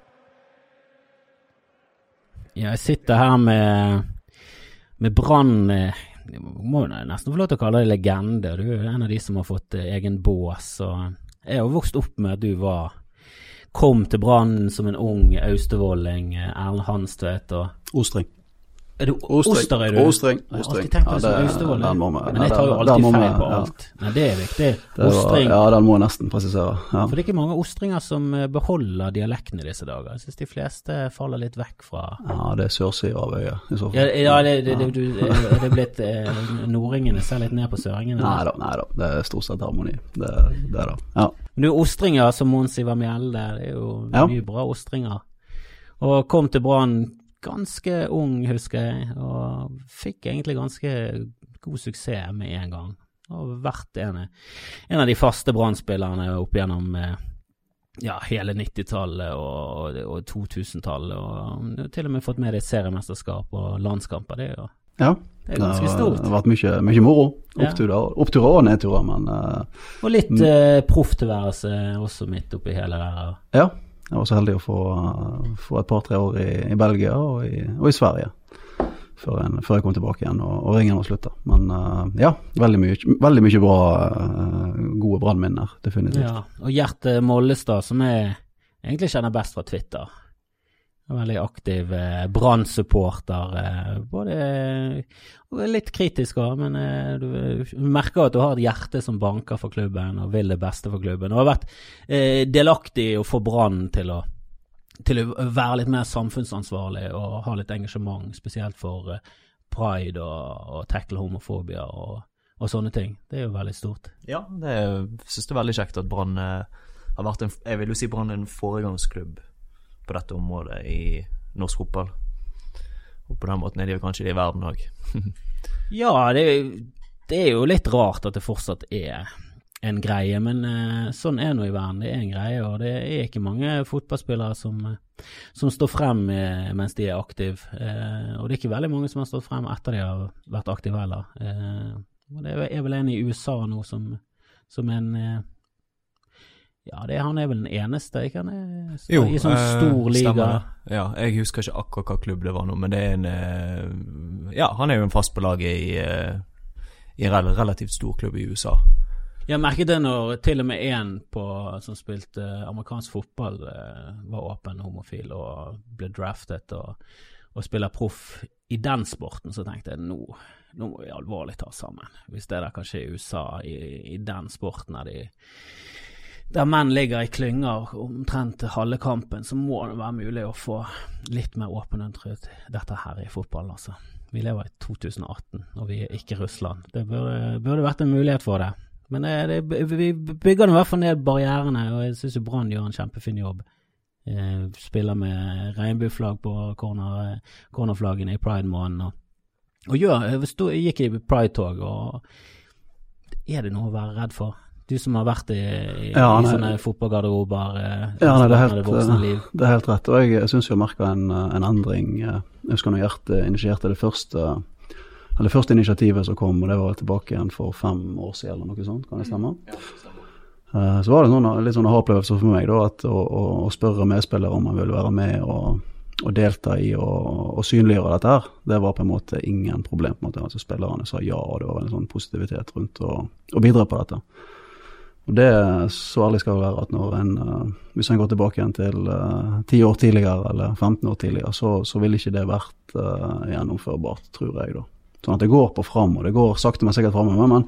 Jeg sitter her med, med Brann eh, jeg Må jo nesten få lov til å kalle deg legende. Du er en av de som har fått eh, egen bås. Og jeg har jo vokst opp med at du var Kom til Brann som en ung austevolling, eh, Erlend Hanstvedt og Ostring. Er du Oster, er du? Ostring. Jeg har Ostring. alltid tenkt som austevolling. vi- Men jeg tar jo alltid feil på alt. Nei, det er viktig. Ostring. ja, den må jeg nesten presisere. Ja. For det er ikke mange ostringer som eh, beholder dialekten i disse dager. Jeg syns de fleste faller litt vekk fra ja, det er sørsida av øyet, i så fall. Ja, det, det, du, er det blitt eh, Nordingene ser litt ned på søringene? Nei da, nei da. Det er stort sett harmoni. Det, det er det. Ja. Men du, ostringer som Mons Ivar Mjelde, det er jo Ja. mye bra ostringer. Og kom til Brann ganske ung, husker jeg, og fikk egentlig ganske god suksess med en gang. Og vært en, en av de faste Brann-spillerne opp gjennom eh, ja, hele 90-tallet og, og 2000-tallet, og til og med fått med deg seriemesterskap og landskamper. Det er jo ja. Det er ganske stort. Det har vært mye, mye moro. Oppturer, oppturer og nedturer, men uh, Og litt uh, eh, profftilværelse også midt oppi hele det her. ja. Jeg var så heldig å få, eh, få et par-tre år i, i Belgia og i, og i Sverige. Før, en, før jeg kom tilbake igjen og, og ringen var slutta. Men uh, ja, veldig mye, veldig mye bra, uh, gode brannminner. Definitivt. Ja, og Gjert Mollestad, som jeg egentlig kjenner best fra Twitter. Veldig aktiv eh, Brann-supporter. Eh, både litt kritisk òg, men eh, du, merker at du har et hjerte som banker for klubben og vil det beste for klubben. Og har vært eh, delaktig i å få Brann til til å være litt mer samfunnsansvarlig og ha litt engasjement, spesielt for eh, pride og, og tackle homofobia og, og sånne ting. Det er jo veldig stort. Ja, det syns jeg er veldig kjekt at Brann eh, har vært en Jeg vil jo si Brann er en foregangsklubb på dette området i norsk fotball. Og på den måten er de jo kanskje det i verden òg. Ja, det, det er jo litt rart at det fortsatt er en greie, men uh, sånn er nå i verden. Det er en greie, og det er ikke mange fotballspillere som, eh, som står frem uh, mens de er aktive. Uh, og det er ikke veldig mange som har stått frem etter de har vært aktive heller. Og det er vel en i USA nå som, som en Ja, det, han er vel den eneste, ikke han? Er, I sånn eh, stor liga. stemmer. Ja, jeg husker ikke akkurat hva klubb det var nå, men det er en eh, Ja, han er jo en fast på laget i, eh, i en relativt stor klubb i USA. Jeg merket det når til og med en som spilte amerikansk fotball, var åpen homofil og ble draftet og, og spiller proff i den sporten, så tenkte jeg nå, nå må vi alvorlig ta sammen. Hvis det der kan skje i USA, i, i den sporten er de, der menn ligger i klynger omtrent halve kampen, så må det være mulig å få litt mer åpenhet rundt dette her i fotballen, altså. Vi lever i 2018, og vi er ikke Russland. Det burde, vært en mulighet for det. Men det, det, vi bygger i hvert fall ned barrierene, og jeg syns Brann gjør en kjempefin jobb. Eh, spiller med regnbueflagg på corner, eh, cornerflaggene i pride-måneden. Og, og gjør, jeg jeg gikk i pride-tog, og er det noe å være redd for? Du som har vært i, i, Ja, i sånne fotballgarderober eh, Ja, nei, det er i helt, liv. det er helt rett. Og jeg, jeg syns har merka en, en endring. eh, Jeg husker når Gjert eh, initierte det første eller det første initiativet som kom, og det var tilbake igjen for fem år siden eller noe sånt, kan det stemme? Eh, Så var det noen, litt sånn aha-opplevelse for meg da, at å, å, å spørre medspillere om man ville være med og, og delta i og, og synliggjøre dette her, det var på en måte ingen problem. på en måte. Altså Spillerne sa ja, og det var en sånn positivitet rundt å, å bidra på dette. Og det så ærlig skal det være at når en, eh, hvis en går tilbake igjen til ti 10 år tidligere eller 15 år tidligere, så, så ville ikke det vært eh, gjennomførbart, tror jeg da. Sånn at det går på fram, og det går sakte, men sikkert framover. Men,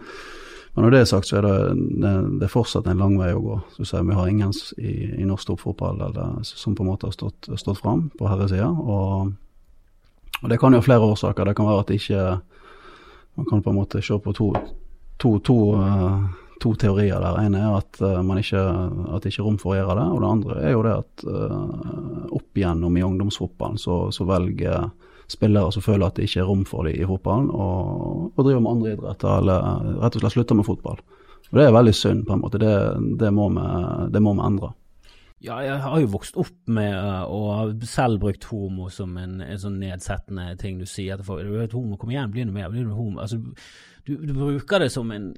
men når det er sagt, så er det, det, det er fortsatt en lang vei å gå. Så vi har ingen i, i norsk toppfotball som på en måte har stått, stått fram på herresida. Og, og det kan jo ha flere årsaker. Det kan være at ikke Man kan på en måte se på to, to, to, eh, to teorier der. En er at eh, man ikke, at det ikke er rom for å gjøre det. Og det andre er jo det at eh, opp igjennom i ungdomsfotballen så, så velger spillere som føler at det ikke er rom for dem i fotballen, og, og driver med andre idretter, eller eh, rett og slett slutter med fotball. Og Det er veldig synd, på en måte. Det, det, må, vi, det må vi endre. Ja, jeg har jo vokst opp med å selv brukt homo som en, en sånn nedsettende ting du sier til folk. Du er et homo, kom igjen, bli noe mer, bli noe homo. Altså, du, du bruker det som en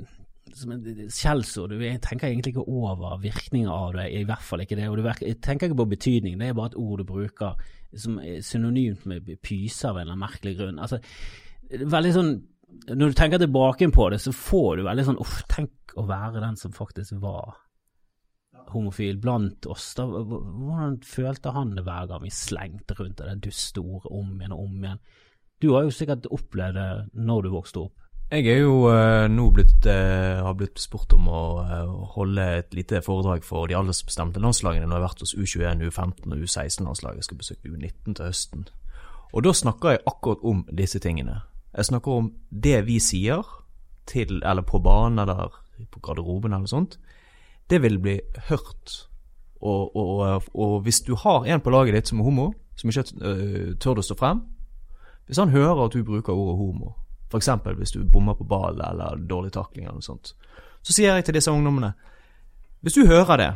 som et skjellsord. Du tenker egentlig ikke over virkninger av det, i hvert fall ikke det. Og du verker- tenker ikke på betydning, det er bare et ord du bruker som er synonymt med pyse av en eller annen merkelig grunn. Altså, veldig sånn Når du tenker tilbake på det, så får du veldig sånn Uff, tenk å være den som faktisk var homofil blant oss. Da, hvordan følte han det hver gang vi slengte rundt det duste ordet om igjen og om igjen? Du har jo sikkert opplevd det når du vokste opp. Jeg er jo eh, nå blitt, eh, har blitt spurt om å eh, holde et lite foredrag for de aldersbestemte landslagene jeg har vært hos U21, U15 og U16-landslaget. Jeg skal besøke U19 til høsten. Og da snakker jeg akkurat om disse tingene. Jeg snakker om det vi sier til, eller på banen eller på garderoben eller sånt. Det vil bli hørt. Og, og, og, hvis du har en på laget ditt som er homo, som ikke tør å stå frem Hvis han hører at du bruker ordet homo, f.eks. hvis du bommer på ball eller dårlig takling eller noe sånt, så sier jeg til disse ungdommene Hvis du hører det,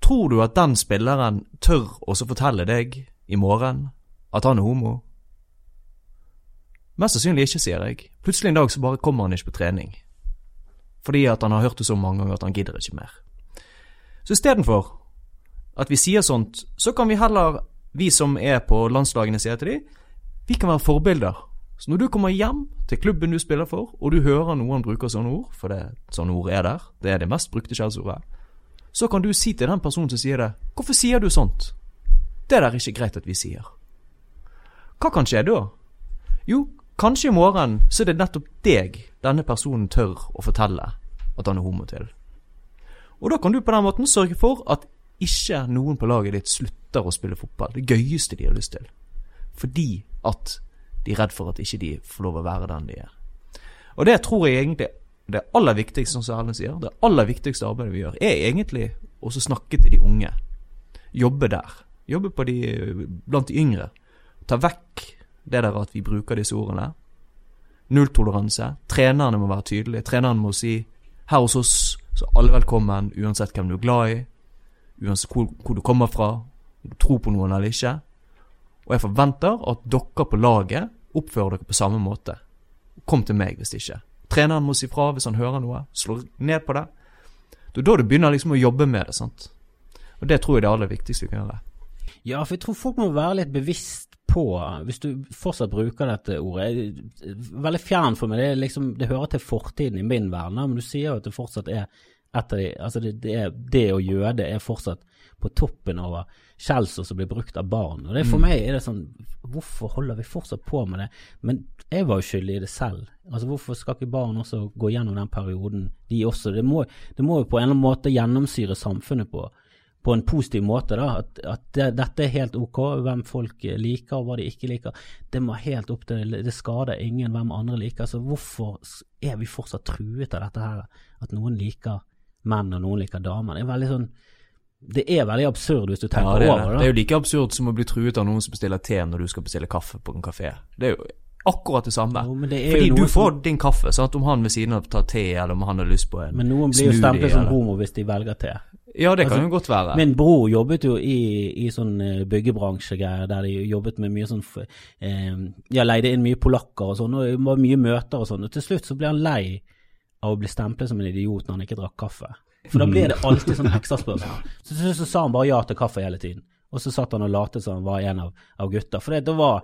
tror du at den spilleren tør også fortelle deg i morgen at han er homo? Mest sannsynlig ikke, sier jeg. Plutselig en dag så bare kommer han ikke på trening. Fordi at han har hørt det så mange ganger at han gidder ikke mer. Så istedenfor at vi sier sånt, så kan vi heller, vi som er på landslagene, sier til de, vi kan være forbilder. Så når du kommer hjem til klubben du spiller for, og du hører noen bruker sånne ord, for det, sånne ord er der, det er det mest brukte skjellsordet, så kan du si til den personen som sier det, hvorfor sier du sånt? Det der er ikke greit at vi sier. Hva kan skje da? Jo, kanskje i morgen så er det nettopp deg denne personen tør å fortelle at han er homo til. Og da kan du på den måten sørge for at ikke noen på laget ditt slutter å spille fotball. Det gøyeste de har lyst til. Fordi at de er redd for at ikke de får lov å være den de er. Og det tror jeg egentlig det aller viktigste, som Erlend sier, det aller viktigste arbeidet vi gjør, er egentlig å snakke til de unge. Jobbe der. Jobbe de, blant de yngre. Ta vekk det der at vi bruker disse ordene. Nulltoleranse. Trenerne må være tydelige. Trenerne må si her hos oss så alle velkommen, uansett hvem du er glad i, uansett hvor, hvor du kommer fra, om du tror på noen eller ikke. Og jeg forventer at dere på laget oppfører dere på samme måte. Kom til meg hvis ikke. Treneren må si fra hvis han hører noe. Slå ned på det. Det er da du begynner liksom å jobbe med det. sant? Og det tror jeg det aller viktigste vi kan gjøre. Ja, for jeg tror folk må være litt bevisst på, hvis du fortsatt bruker dette ordet Veldig fjern for meg, det, liksom, det hører til fortiden i min verden, men du sier jo at det fortsatt er et av de Altså, det, det, er, det å jøde er fortsatt på toppen over skjellsord som blir brukt av barn. Og det For meg er det sånn Hvorfor holder vi fortsatt på med det? Men jeg var jo skyldig i det selv. Altså Hvorfor skal ikke barn også gå gjennom den perioden, de også? Det må, det må jo på en eller annen måte gjennomsyre samfunnet på på en positiv måte, da. At, at det, dette er helt ok, hvem folk liker og hva de ikke liker. Det må helt opp til Det skader ingen hvem andre liker. Så hvorfor er vi fortsatt truet av dette her? At noen liker menn og noen liker damer. Det er veldig sånn det er veldig absurd hvis du tenker Ja, det, er, over det. det. er jo like absurd som å bli truet av noen som bestiller te når du skal bestille kaffe på en kafé. Det er jo akkurat det samme. Jo, det Fordi du får som- din kaffe, sant? om han ved siden av tar te, eller om han har lyst på en smoothie. Men noen blir jo stemplet som homo hvis de velger te. Ja, det kan Altså, jo godt være. Min bror jobbet jo i, i sånn eh, byggebransjegreier, der de jobbet med mye sånn eh, Ja, leide inn mye polakker og sånn, og det var mye møter og sånn. Og til slutt så ble han lei av å bli stemplet som en idiot når han ikke drakk kaffe. For da blir det alltid sånn ekstraspørsmål. Så så, så sa han bare ja til kaffe hele tiden. Og så satt han og latet som han var en av, av gutta. For det, det var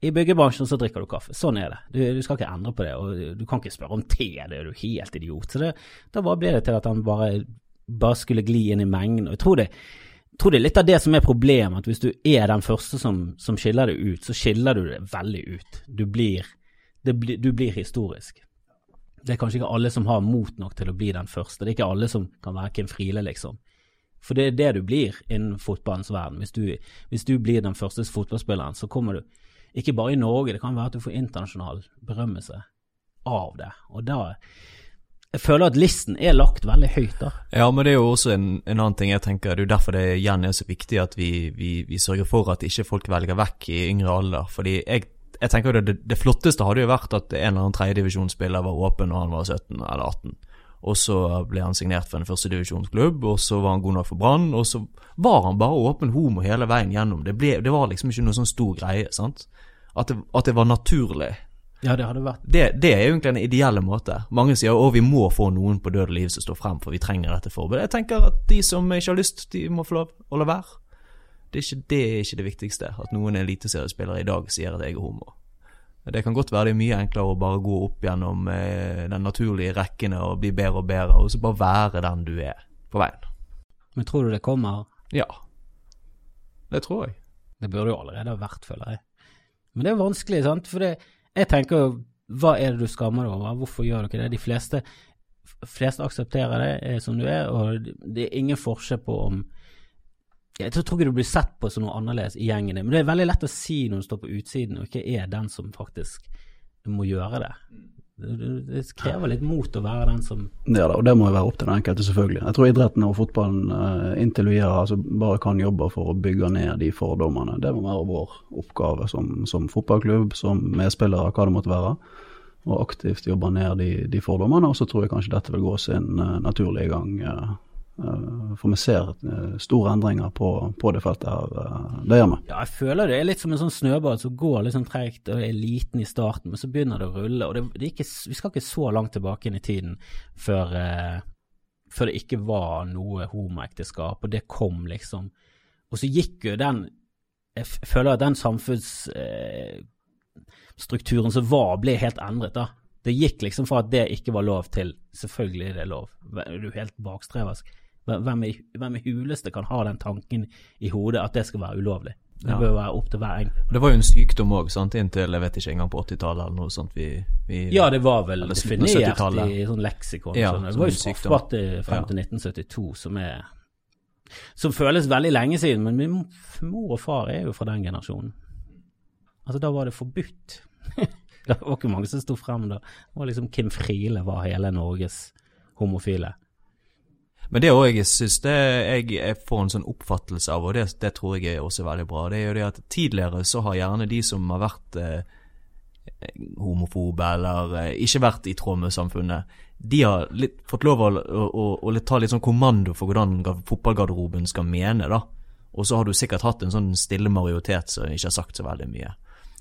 i byggebransjen så drikker du kaffe. Sånn er det. Du, du skal ikke endre på det. Og du kan ikke spørre om te, det er du helt idiot. Så det, da ble det til at han bare, bare skulle gli inn i mengden. Og jeg tror det, tror det er litt av det som er problemet, at hvis du er den første som, som skiller det ut, så skiller du det veldig ut. Du blir, det du blir historisk. Det er kanskje ikke alle som har mot nok til å bli den første. Det er ikke alle som kan være Kim Friele, liksom. For det er det du blir innen fotballens verden. Hvis du, hvis du blir den første fotballspilleren, så kommer du ikke bare i Norge, det kan være at du får internasjonal berømmelse av det. Og da Jeg føler at listen er lagt veldig høyt, da. Ja, men det er jo også en, en annen ting jeg tenker, det er jo derfor det igjen er så viktig at vi, vi, vi sørger for at ikke folk velger vekk i yngre alder. Fordi jeg, jeg tenker jo det, det, flotteste hadde jo vært at en eller annen tredjedivisjonsspiller var åpen når han var 17 eller 18. Og så ble han signert for en førstedivisjonsklubb, og så var han god nok for Brann, og så var han bare åpen homo hele veien gjennom. Det, ble, det var liksom ikke noe sånn stor greie, sant. At det, at det var naturlig. Ja, det hadde vært Det, det er jo egentlig en ideelle måte. Mange sier at vi må få noen på død og liv som står frem, for vi trenger dette forbudet. Jeg tenker at de som ikke har lyst, de må få lov å la være. Det er ikke det, er ikke det viktigste. At noen eliteseriespillere i dag sier at jeg er homo. Det kan godt være det er mye enklere å bare gå opp gjennom eh, den naturlige rekkene og bli bedre og bedre, og så bare være den du er på veien. Men tror du det kommer? Ja. Det tror jeg. Det burde jo allerede ha vært, føler jeg. Men det er vanskelig, sant. For det, jeg tenker jo, hva er det du skammer deg over? Hvorfor gjør du ikke det? De fleste, fleste aksepterer det eh, som du er, og det er ingen forskjell på om Jeg tror ikke du blir sett på som noe annerledes i gjengen din, men det er veldig lett å si når du står på utsiden og ikke er den som faktisk må gjøre det. Det, krever litt mot å være den som Ja da, og det må jo være opp til den enkelte, selvfølgelig. Jeg tror idretten og fotballen eh, inntil videre altså, bare kan jobbe for å bygge ned de fordommene. Det må være vår oppgave som, som fotballklubb, som medspillere, hva det måtte være. Og aktivt jobbe ned de, de fordommene. Og så tror jeg kanskje dette vil gå sin eh, naturlige gang. Eh, for vi ser eh, store endringer på, på det feltet her. det gjør vi. Ja, jeg føler det er litt som en sånn snøball som går litt sånn tregt og er liten i starten, men så begynner det å rulle. og det, det er ikke, Vi skal ikke så langt tilbake inn i tiden før, eh, før det ikke var noe homoekteskap, og det kom, liksom. Og så gikk jo den Jeg føler at den samfunnsstrukturen eh, som var, ble helt endret, da. Det gikk liksom fra at det ikke var lov, til selvfølgelig er det lov. Er du helt bakstreversk? Hvem i, hvem i huleste kan ha den tanken i hodet at det skal være ulovlig? Det bør være opp til hver enkelt. Det var jo en sykdom òg, inntil jeg vet ikke engang på 80-tallet eller noe sånt. Vi, vi Ja, det var vel definert i sånn leksikon. Ja, sånn. Det var jo straffbart i- frem til 1972, som er Som føles veldig lenge siden, men min mor og far er jo fra den generasjonen. Altså, da var det forbudt. det var ikke mange som sto frem da. Det var liksom Kim Friele var hele Norges homofile. Men det òg jeg syns jeg, får en sånn oppfattelse av, og det, det tror jeg er også veldig bra, det er jo det at tidligere så har gjerne de som har vært eh, homofobe eller eh, ikke vært i tråd med samfunnet, de har litt, fått lov å, å, å, ta litt sånn kommando for hvordan fotballgarderoben skal mene, da. Og så har du sikkert hatt en sånn stille majoritet som ikke har sagt så veldig mye.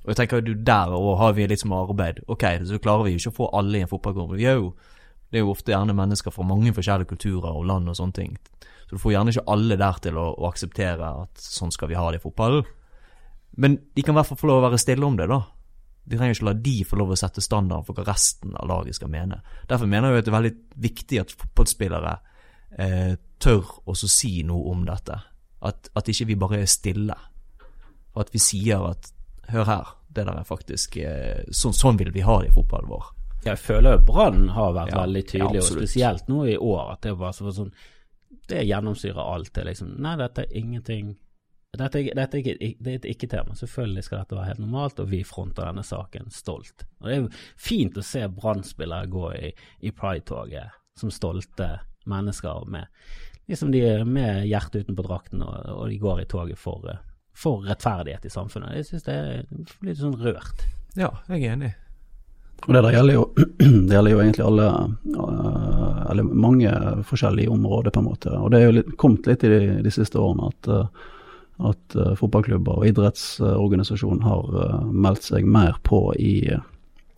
Og jeg tenker du der òg har vi litt som arbeid. Ok, så klarer vi jo ikke å få alle i en fotballgarderobe. Vi er jo det er jo ofte gjerne mennesker fra mange forskjellige kulturer og land og sånne ting. Så du får gjerne ikke alle der til å, å akseptere at sånn skal vi ha det i fotballen. Men de kan i hvert fall få lov å være stille om det, da. De trenger ikke la de få lov å sette standarden for hva resten av laget skal mene. Derfor mener jeg at det er veldig viktig at fotballspillere eh, tør også si noe om dette. At, at ikke vi bare er stille. Og at vi sier at hør her, det der er faktisk eh, sånn, sånn vil vi ha det i fotballen vår. Jeg føler Brann har vært Ja, veldig ja, tydelig, og spesielt nå i år, at det var så- sånn det gjennomsyrer alt. Det liksom Nei, dette er ingenting dette, dette er ikke, det er et ikke-tema. Selvfølgelig skal dette være helt normalt, og vi fronter denne saken stolt. Og Det er fint å se Brann-spillere gå i, i Pride-toget som stolte mennesker med, liksom de er med hjertet utenpå drakten, og, og de går i toget for, for rettferdighet i samfunnet. Jeg syns det er litt sånn rørt. Ja, jeg er enig. Og det der gjelder jo, det gjelder jo egentlig alle, eh, eller mange forskjellige områder, på en måte. Og det er jo litt, kommet litt i de, de siste årene at, eh, at eh, fotballklubber og idrettsorganisasjonen har meldt seg mer på i,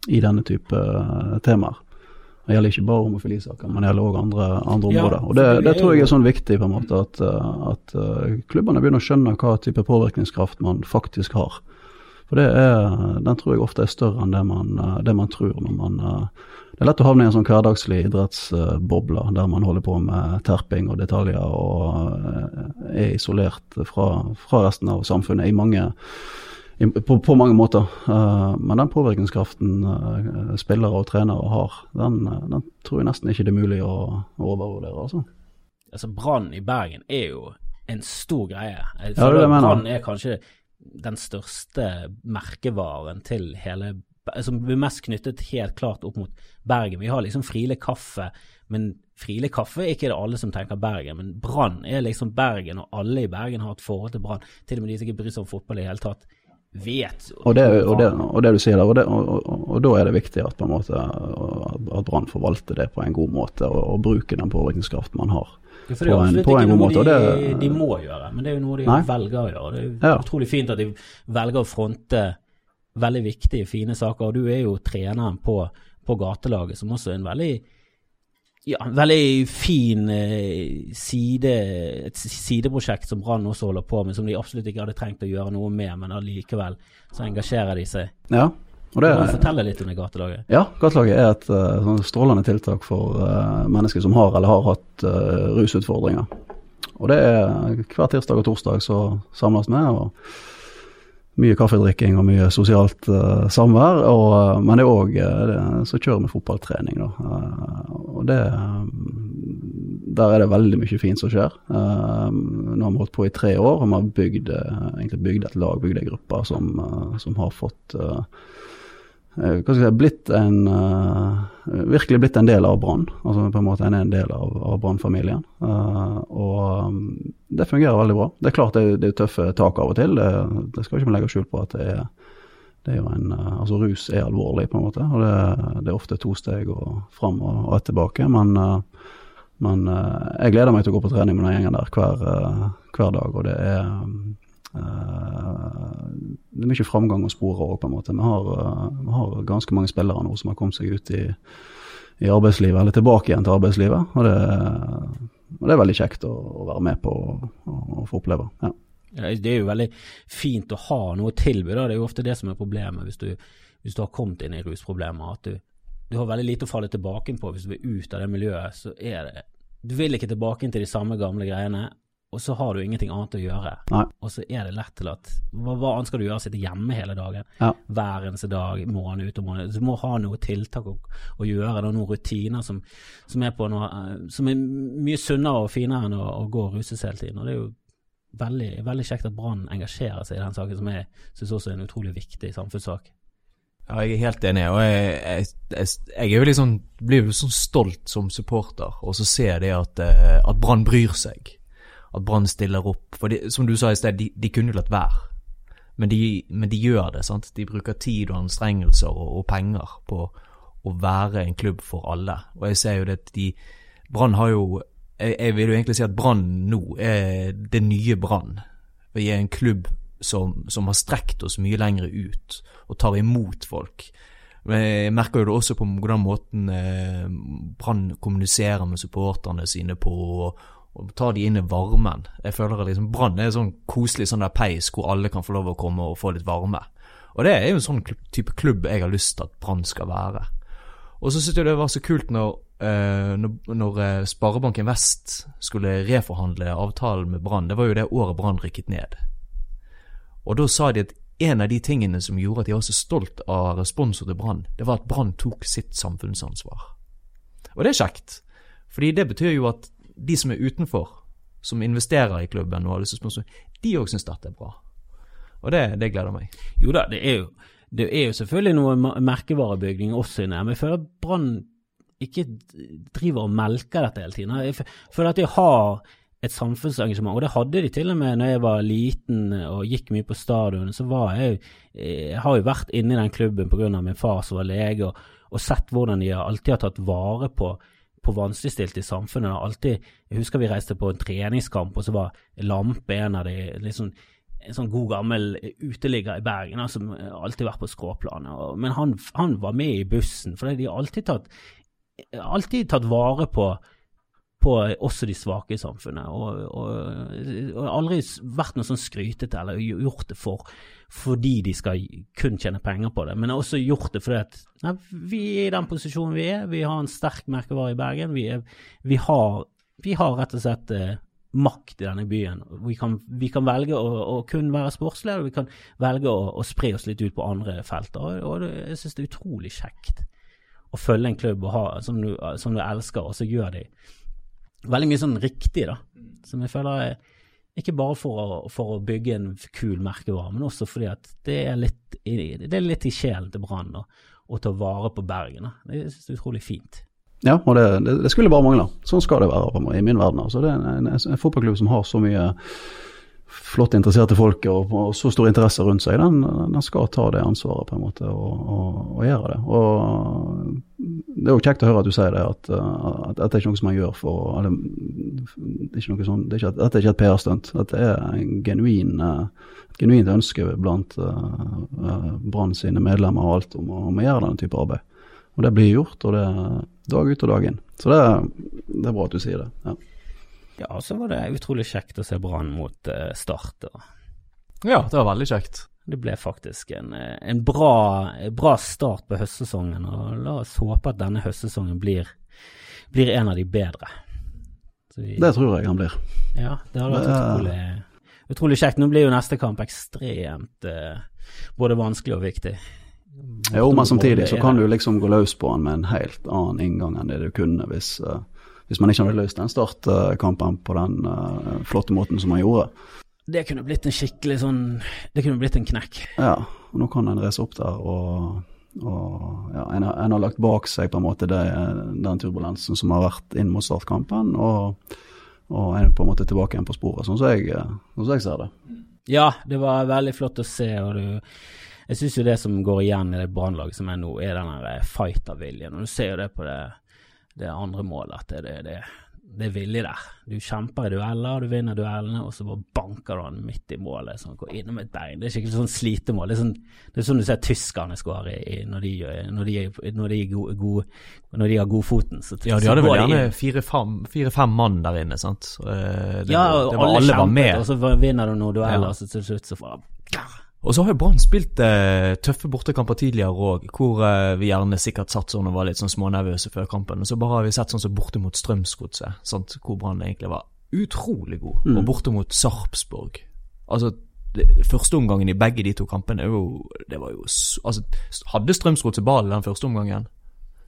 i denne type temaer. Det gjelder ikke bare homofilisaker, men det gjelder òg andre, andre Ja, områder. Og det, det tror jeg er sånn viktig på en måte at, at klubbene begynner å skjønne hva type påvirkningskraft man faktisk har. For det er, den tror jeg ofte er større enn det man, eh, det man tror når man eh, Det er lett å havne i en sånn hverdagslig idrettsboble der man holder på med terping og detaljer og eh, er isolert fra, fra resten av samfunnet i mange, på, på mange måter. Eh, men den påvirkningskraften eh, spillere og trenere har, den, eh, den tror jeg nesten ikke det er mulig å, å overvurdere. altså. Altså, Brann i Bergen er jo en stor greie. Jeg Ja, det er det jeg mener. Brann er kanskje den største merkevaren til hele Som blir mest knyttet helt klart opp mot Bergen. Vi har liksom Friele kaffe, men Friele kaffe er ikke det alle som tenker Bergen. Men Brann er liksom Bergen, og alle i Bergen har et forhold til Brann. Til og med de som ikke bryr seg om fotball i det hele tatt, vet Og det, og, det, og det du sier der, og, det, og, da er det viktig at, på en måte, at Brann forvalter det på en god måte, og bruker den påvirkningskraften man har. Ja, for det er på en- absolutt på en ikke noe måte, de, det- de må gjøre, men det er jo noe de Nei. velger å gjøre. Det er jo Ja. utrolig fint at de velger å fronte veldig viktige, fine saker. Og du er jo treneren på, på gatelaget, som også er en veldig ja, veldig fin eh, side, et sideprosjekt som Brann også holder på med, som de absolutt ikke hadde trengt å gjøre noe med, men allikevel så engasjerer de seg. Ja, og det, Kan du fortelle litt om det gatelaget? ja gatelaget er et eh, sånn strålende tiltak for uh, mennesker som har eller har hatt uh, rusutfordringer. Og det er hver tirsdag og torsdag så samles vi, og mye kaffedrikking og mye sosialt uh, samvær. Og, men det er òg så kjører vi fotballtrening, da. Og det Der er det veldig mye fint som skjer. Nå har vi holdt på i tre år, og vi har bygd, egentlig bygd et lag, bygd ei gruppe som, som har fått si, blitt en eh, Virkelig blitt en del av Brann. Altså på en måte en er en del av, av Brann-familien. Eh, og um, det fungerer veldig bra. Det er klart det, er- det er tøffe tak av og til, det, det skal ikke man legge skjul på at det er. Det er en, eh, altså Rus er alvorlig, på en måte. og Det, det er ofte to steg og fram og, og ett tilbake. Men, eh, men eh, jeg gleder meg til å gå på trening med den gjengen der hver, eh, hver dag. Og det er eh, det er mye framgang å spore òg, på en måte. Vi har, eh, vi har ganske mange spillere nå som har kommet seg ut i, i arbeidslivet, eller tilbake igjen til arbeidslivet. Og det, og det er veldig kjekt å, å være med på og, få oppleve. Ja. Ja, Det er jo veldig fint å ha noe å tilby, da. Det er jo ofte det som er problemet hvis du, hvis du har kommet inn i rusproblemer. At du, du har veldig lite å falle tilbake på hvis du vil ut av det miljøet. Så er det Du vil ikke tilbake inn til de samme gamle greiene, og så har du ingenting annet å gjøre. Nei. Og så er det lett til at Hva, hva annet skal du gjøre? Sitte hjemme hele dagen? Ja. Hver eneste dag, måned ut og måned. Du må ha noe tiltak å, å gjøre, da, noen rutiner som, som er på noe eh, Som er mye sunnere og finere enn å, å gå og ruses hele tiden. Og det er jo veldig, veldig kjekt at Brann engasjerer seg i den saken, som jeg syns også er en utrolig viktig samfunnssak. Ja, jeg er helt enig, og jeg, jeg, jeg, jeg er jo sånn, blir jo sånn stolt som supporter, og så ser jeg det at, eh, at Brann bryr seg. At Brann stiller opp. For de, som du sa i sted, de, de kunne jo latt være. Men de, men de gjør det, sant. De bruker tid og anstrengelser og, og penger på å være en klubb for alle. Og jeg ser jo det at de Brann har jo jeg, jeg vil jo egentlig si at Brann nå er det nye Brann. Vi er en klubb som, som har strekt oss mye lenger ut og tar imot folk. Men Jeg merker jo det også på hvordan måten eh, Brann kommuniserer med supporterne sine på, og, og tar de inn i varmen. Jeg føler at liksom Brann er en sånn koselig sånn der peis hvor alle kan få lov å komme og få litt varme. Og det er jo en sånn type klubb jeg har lyst til at Brann skal være. Og så syntes jeg det var så kult når, eh, når, når eh, Sparebanken Vest skulle reforhandle avtalen med Brann. Det var jo det året Brann rykket ned. Og da sa de at en av de tingene som gjorde at de var så stolt av responsen til Brann, det var at Brann tok sitt samfunnsansvar. Og det er kjekt, fordi det betyr jo at de som er utenfor, som investerer i klubben og har lyst til å de òg syns dette er bra. Og det, det gleder meg. Jo da, det er jo, det er jo selvfølgelig noe merkevarebygging også inne, men jeg føler at Brann ikke driver og melker dette hele tiden. Jeg føler at de har et samfunnsengasjement, og det hadde de til og med når jeg var liten og gikk mye på stadion. Så var jeg Jeg har jo vært inne i den klubben pga. min far som var lege, og, og sett hvordan de alltid har tatt vare på på vanskeligstilte i samfunnet. Alltid, jeg husker vi reiste på en treningskamp, og så var Lampe en av de liksom, en sånn god gammel uteligger i Bergen som alltid vært på skråplanet. Men han, han var med i bussen, for de har alltid tatt, alltid tatt vare på på også de svake i samfunnet, og, og, og aldri vært noe sånn skrytete eller gjort det for fordi de skal kun tjene penger på det, men også gjort det fordi at nei, vi er i den posisjonen vi er, vi har en sterk merkevare i Bergen, vi, er, vi, har, vi har rett og slett eh, makt i denne byen. Vi kan, vi kan velge å, å kun være sportslige, og vi kan velge å, å spre oss litt ut på andre felter. Og, og det, jeg synes det er utrolig kjekt å følge en klubb ha, som, du, som du elsker, og så gjør de veldig mye sånn riktig, da. Som jeg føler er ikke bare for å, for å bygge en kul merkevare, men også fordi at det er litt det er litt i sjelen til Brann å ta vare på Bergen. Da. Det synes jeg er utrolig fint. Ja, og det, det, det skulle bare mangle. Sånn skal det være i min verden. Altså, det er en, en, en fotballklubb som har så mye flott interesserte folk og, og så stor interesse rundt seg, den, den, skal ta det ansvaret på en måte og, og, og gjøre det. Og Det er jo kjekt å høre at du sier det, at, dette er ikke noe som man gjør for eller, det er ikke noe sånn, det er ikke, Dette er ikke et PR-stunt. Dette er en genuin, et genuint ønske blant uh, Brann sine medlemmer og alt om, om å gjøre denne type arbeid. Og det blir gjort, og det er dag ut og dag inn. Så det, det er bra at du sier det. ja. Ja, så var det utrolig kjekt å se Brann mot uh, Start. Og Ja, det var veldig kjekt. det ble faktisk en, eh, en bra, bra start på høstsesongen, og la oss håpe at denne høstsesongen blir, blir en av de bedre. Vi, Det tror jeg han blir. ja, det hadde vært det- utrolig, utrolig kjekt. Nå blir jo neste kamp ekstremt uh, både vanskelig og viktig. Jo, men samtidig så kan du liksom gå løs på han med en helt annen inngang enn det du kunne hvis, eh, hvis man ikke hadde løst den startkampen på den uh, flotte måten som man gjorde. Det kunne blitt en skikkelig sånn Det kunne blitt en knekk. Ja, og nå kan en reise opp der og, og ja, en, har- en har lagt bak seg på en måte det, den turbulensen som har vært inn mot startkampen, og, og en er på en måte tilbake igjen på sporet, sånn som jeg, eh, sånn som jeg ser det. Ja, det var veldig flott å se, og du Jeg syns jo det som går igjen i det brannlaget som er nå, er den der fighterviljen. Og du ser jo det på det, det andre målet, at det, det, det, det er vilje der. Du kjemper i dueller, du vinner duellene, og så bare banker du han midt i målet, sånn går innom et bein. Det er skikkelig sånn slitemål. Det er sånn, det er sånn du ser tyskerne skåre i, i, når, når, de, når, når de har godfoten. Så, Ja, de hadde vel gjerne fire-fem fire, mann der inne, sant. Eh, Det, Ja, og alle, alle var med. og så vinner du noen dueller, Ja. og så til slutt så får Og så har jo Brann spilt eh, tøffe bortekamper tidligere òg, hvor eh, vi gjerne sikkert satt sånn og var litt sånn smånervøse før kampen. Og så bare har vi sett sånn som borte mot Strømsgodset, hvor Brann egentlig var utrolig god. Og borte mot Sarpsborg. Altså, det, første omgangen i begge de to kampene jo Det var jo Altså, hadde Strømsgodset ballen den første omgangen?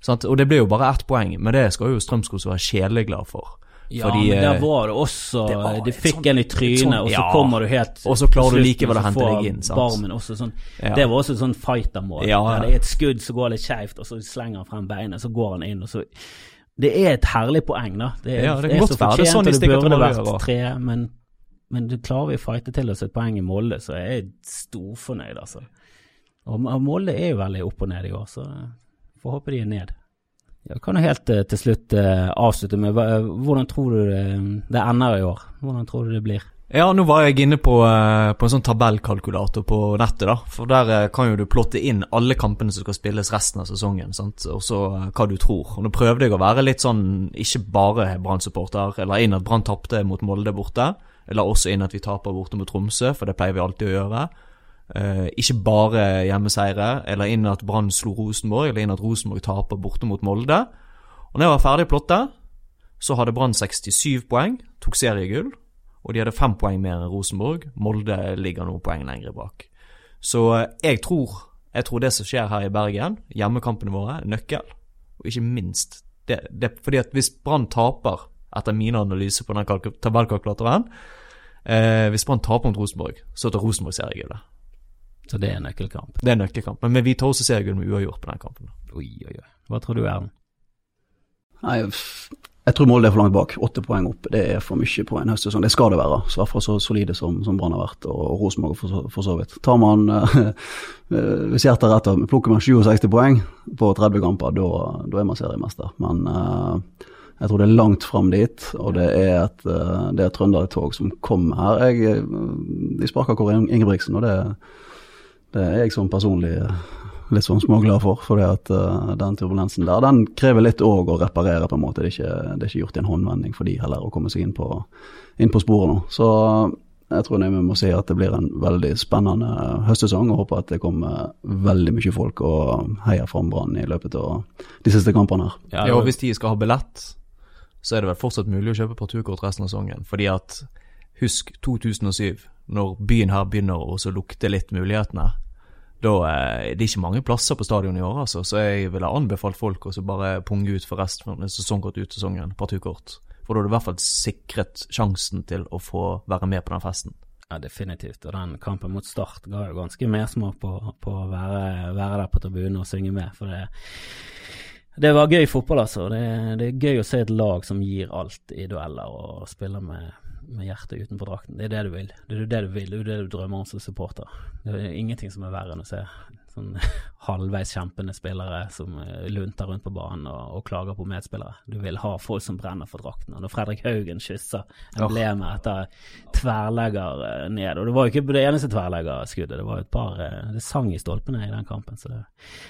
Sant? Og det ble jo bare ett poeng, men det skal jo Strømsgodset være sjeleglad for. Ja, Fordi, men der eh, var det også det var De fikk sånn, en i et trynet, sånt- og så kommer du helt Og så klarer du likevel å hente deg inn? Barmen også sånn Ja. Det var også et sånn fightermål. Ja, ja. Det er et skudd som går litt skeivt, og så slenger han frem beinet, så går han inn, og så Det er et herlig poeng, da. Det er, Ja, det kan er så. Det er fortjent, sånn og det burde vært tre, men, men du klarer vi å fighte til oss et poeng i Molde, så er jeg storfornøyd, altså. Og og Molde er jo veldig opp og ned i år, så får håpe de er ned. Ja, kan jo helt eh, til slutt eh, avslutte med hvordan tror du det, ender i år? Hvordan tror du det blir? Ja, nå var jeg inne på, eh, på en sånn tabellkalkulator på nettet, da. For der kan jo du plotte inn alle kampene som skal spilles resten av sesongen. Og så hva du tror. Og nå prøvde jeg å være litt sånn, ikke bare Brann-supporter, eller inn at Brann tapte mot Molde borte. Eller også inn at vi taper borte mot Tromsø, for det pleier vi alltid å gjøre. Eh, ikke bare hjemmeseire, eller inn at Brann slo Rosenborg, eller inn at Rosenborg taper borte mot Molde. Og når jeg var ferdig plotta, så hadde Brann 67 poeng, tok seriegull. Og de hadde fem poeng mer enn Rosenborg. Molde ligger noen poeng lenger bak. Så eh, jeg tror, jeg tror det som skjer her i Bergen, hjemmekampene våre, er nøkkel. Og ikke minst det, det, Fordi at hvis Brann taper etter min analyse på den kalk- tabellkalkulatoren. Eh, hvis Brann taper mot Rosenborg, så tar Rosenborg seriegullet. Så det er en nøkkelkamp. Det er en nøkkelkamp. Men vi tar også seriegull med uavgjort på den kampen. Oi, oi, oi. Hva tror du, Erlend? Nei, jeg tror målet er for langt bak. Åtte poeng opp, det er for mye på en høstsesong. Det skal det være, så i hvert fall så solide som, som Brann har vært, og Rosenborg for, for så vidt. Tar man, eh, hvis hjertet er rett, og plukker man 67 poeng på 30 kamper, da, er man seriemester. Men uh, jeg tror det er langt fram dit, og det er et, eh, det er et Trøndelag-tog som kommer her. Jeg, de sparker Kåre Ingebrigtsen, og det, det er jeg som personlig litt sånn småglad for. For det at uh, den turbulensen der, den krever litt òg å reparere, på en måte. Det er, ikke, det er ikke gjort i en håndvending for de heller å komme seg inn på, inn på sporet nå. Så jeg tror vi må si at det blir en veldig spennende høstsesong, og håper at det kommer veldig mye folk og heier fram Brann i løpet av de siste kampene her. Ja, Ja, og hvis de skal ha billett, så er det vel fortsatt mulig å kjøpe parturkort resten av sesongen. Fordi at, husk 2007, når byen her begynner å lukte litt mulighetene. Da eh, det er ikke mange plasser på stadion i år, altså, så jeg ville anbefalt folk å bare punge ut for resten av sesongkort ut sesongen, parturkort. For da har du i hvert fall sikret sjansen til å få være med på den festen. Ja, definitivt. Og den kampen mot Start ga jo ganske mersmak på, på å være, være der på tribunen og synge med. For det, det var gøy fotball, altså. Det, det er gøy å se et lag som gir alt i dueller og spiller med, med hjertet utenfor drakten. Det er det du vil. Det er det du vil, det er det du drømmer om som supporter. Det er ingenting som er verre enn å se sånn halvveis kjempende spillere som eh, lunter rundt på banen og, og klager på medspillere. Du vil ha folk som brenner for drakten. Og når Fredrik Haugen kysser emblemet etter tverrlegger eh, ned Og det var jo ikke det eneste tverrleggerskuddet, det var et par eh, Det sang i stolpene i den kampen, så det,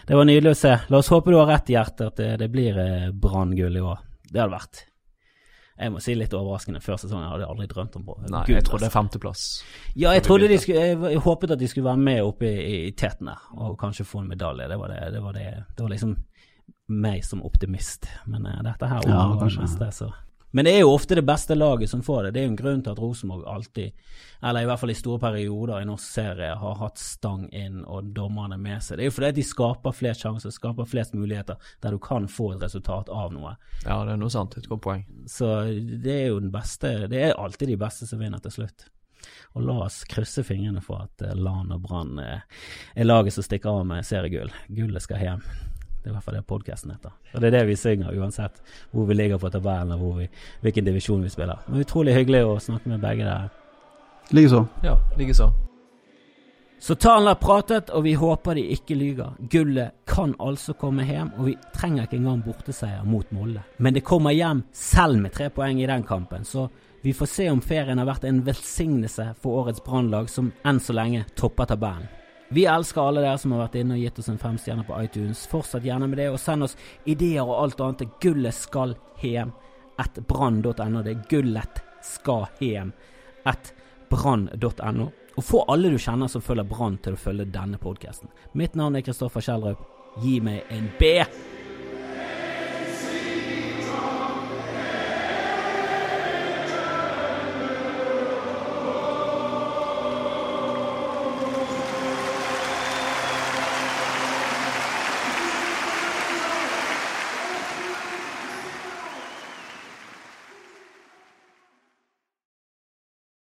det var nydelig å se. La oss håpe du har rett i hjertet, at det, det blir Brann-gull i år. Det hadde vært jeg må si litt overraskende. Før sesongen hadde jeg aldri drømt om Nei, jeg trodde det altså. er femteplass. Ja, jeg trodde de skulle jeg, jeg håpet at de skulle være med oppe i, i teten der, og kanskje få en medalje. Det var, det, det var, det, det var liksom meg som optimist. Men uh, dette her Ja, var det kanskje. meste, så. Men det er jo ofte det beste laget som får det. Det er jo en grunn til at Rosenborg alltid, eller i hvert fall i store perioder i norsk serie, har hatt stang inn og dommerne med seg. Det er jo fordi de skaper flest sjanser, skaper flest muligheter der du kan få et resultat av noe. Ja, det er noe sant. Et godt poeng. Så det er jo den beste Det er alltid de beste som vinner til slutt. Og la oss krysse fingrene for at eh, Lan og Brann eh, er laget som stikker av med seriegull. Gullet skal hjem. Det er i hvert fall det podkasten heter. Og det er det vi synger, uansett hvor vi ligger på tabellen og hvor vi, hvilken divisjon vi spiller. Men utrolig hyggelig å snakke med begge der. Likeså. Ja, likeså. Så tallene har pratet, og vi håper de ikke lyger. Gullet kan altså komme hjem, og vi trenger ikke engang borteseier mot Molde. Men det kommer hjem selv med tre poeng i den kampen, så vi får se om ferien har vært en velsignelse for årets Brannlag, som enn så lenge topper tabellen. Vi elsker alle dere som har vært inne og gitt oss en femstjerne på iTunes. Fortsett gjerne med det, og send oss ideer og alt annet til gullet skal hjem at brann.no. Det er gullet skal hjem at brann.no. Og få alle du kjenner som følger Brann til å følge denne podkasten. Mitt navn er Kristoffer Kjellrup. Gi meg en B!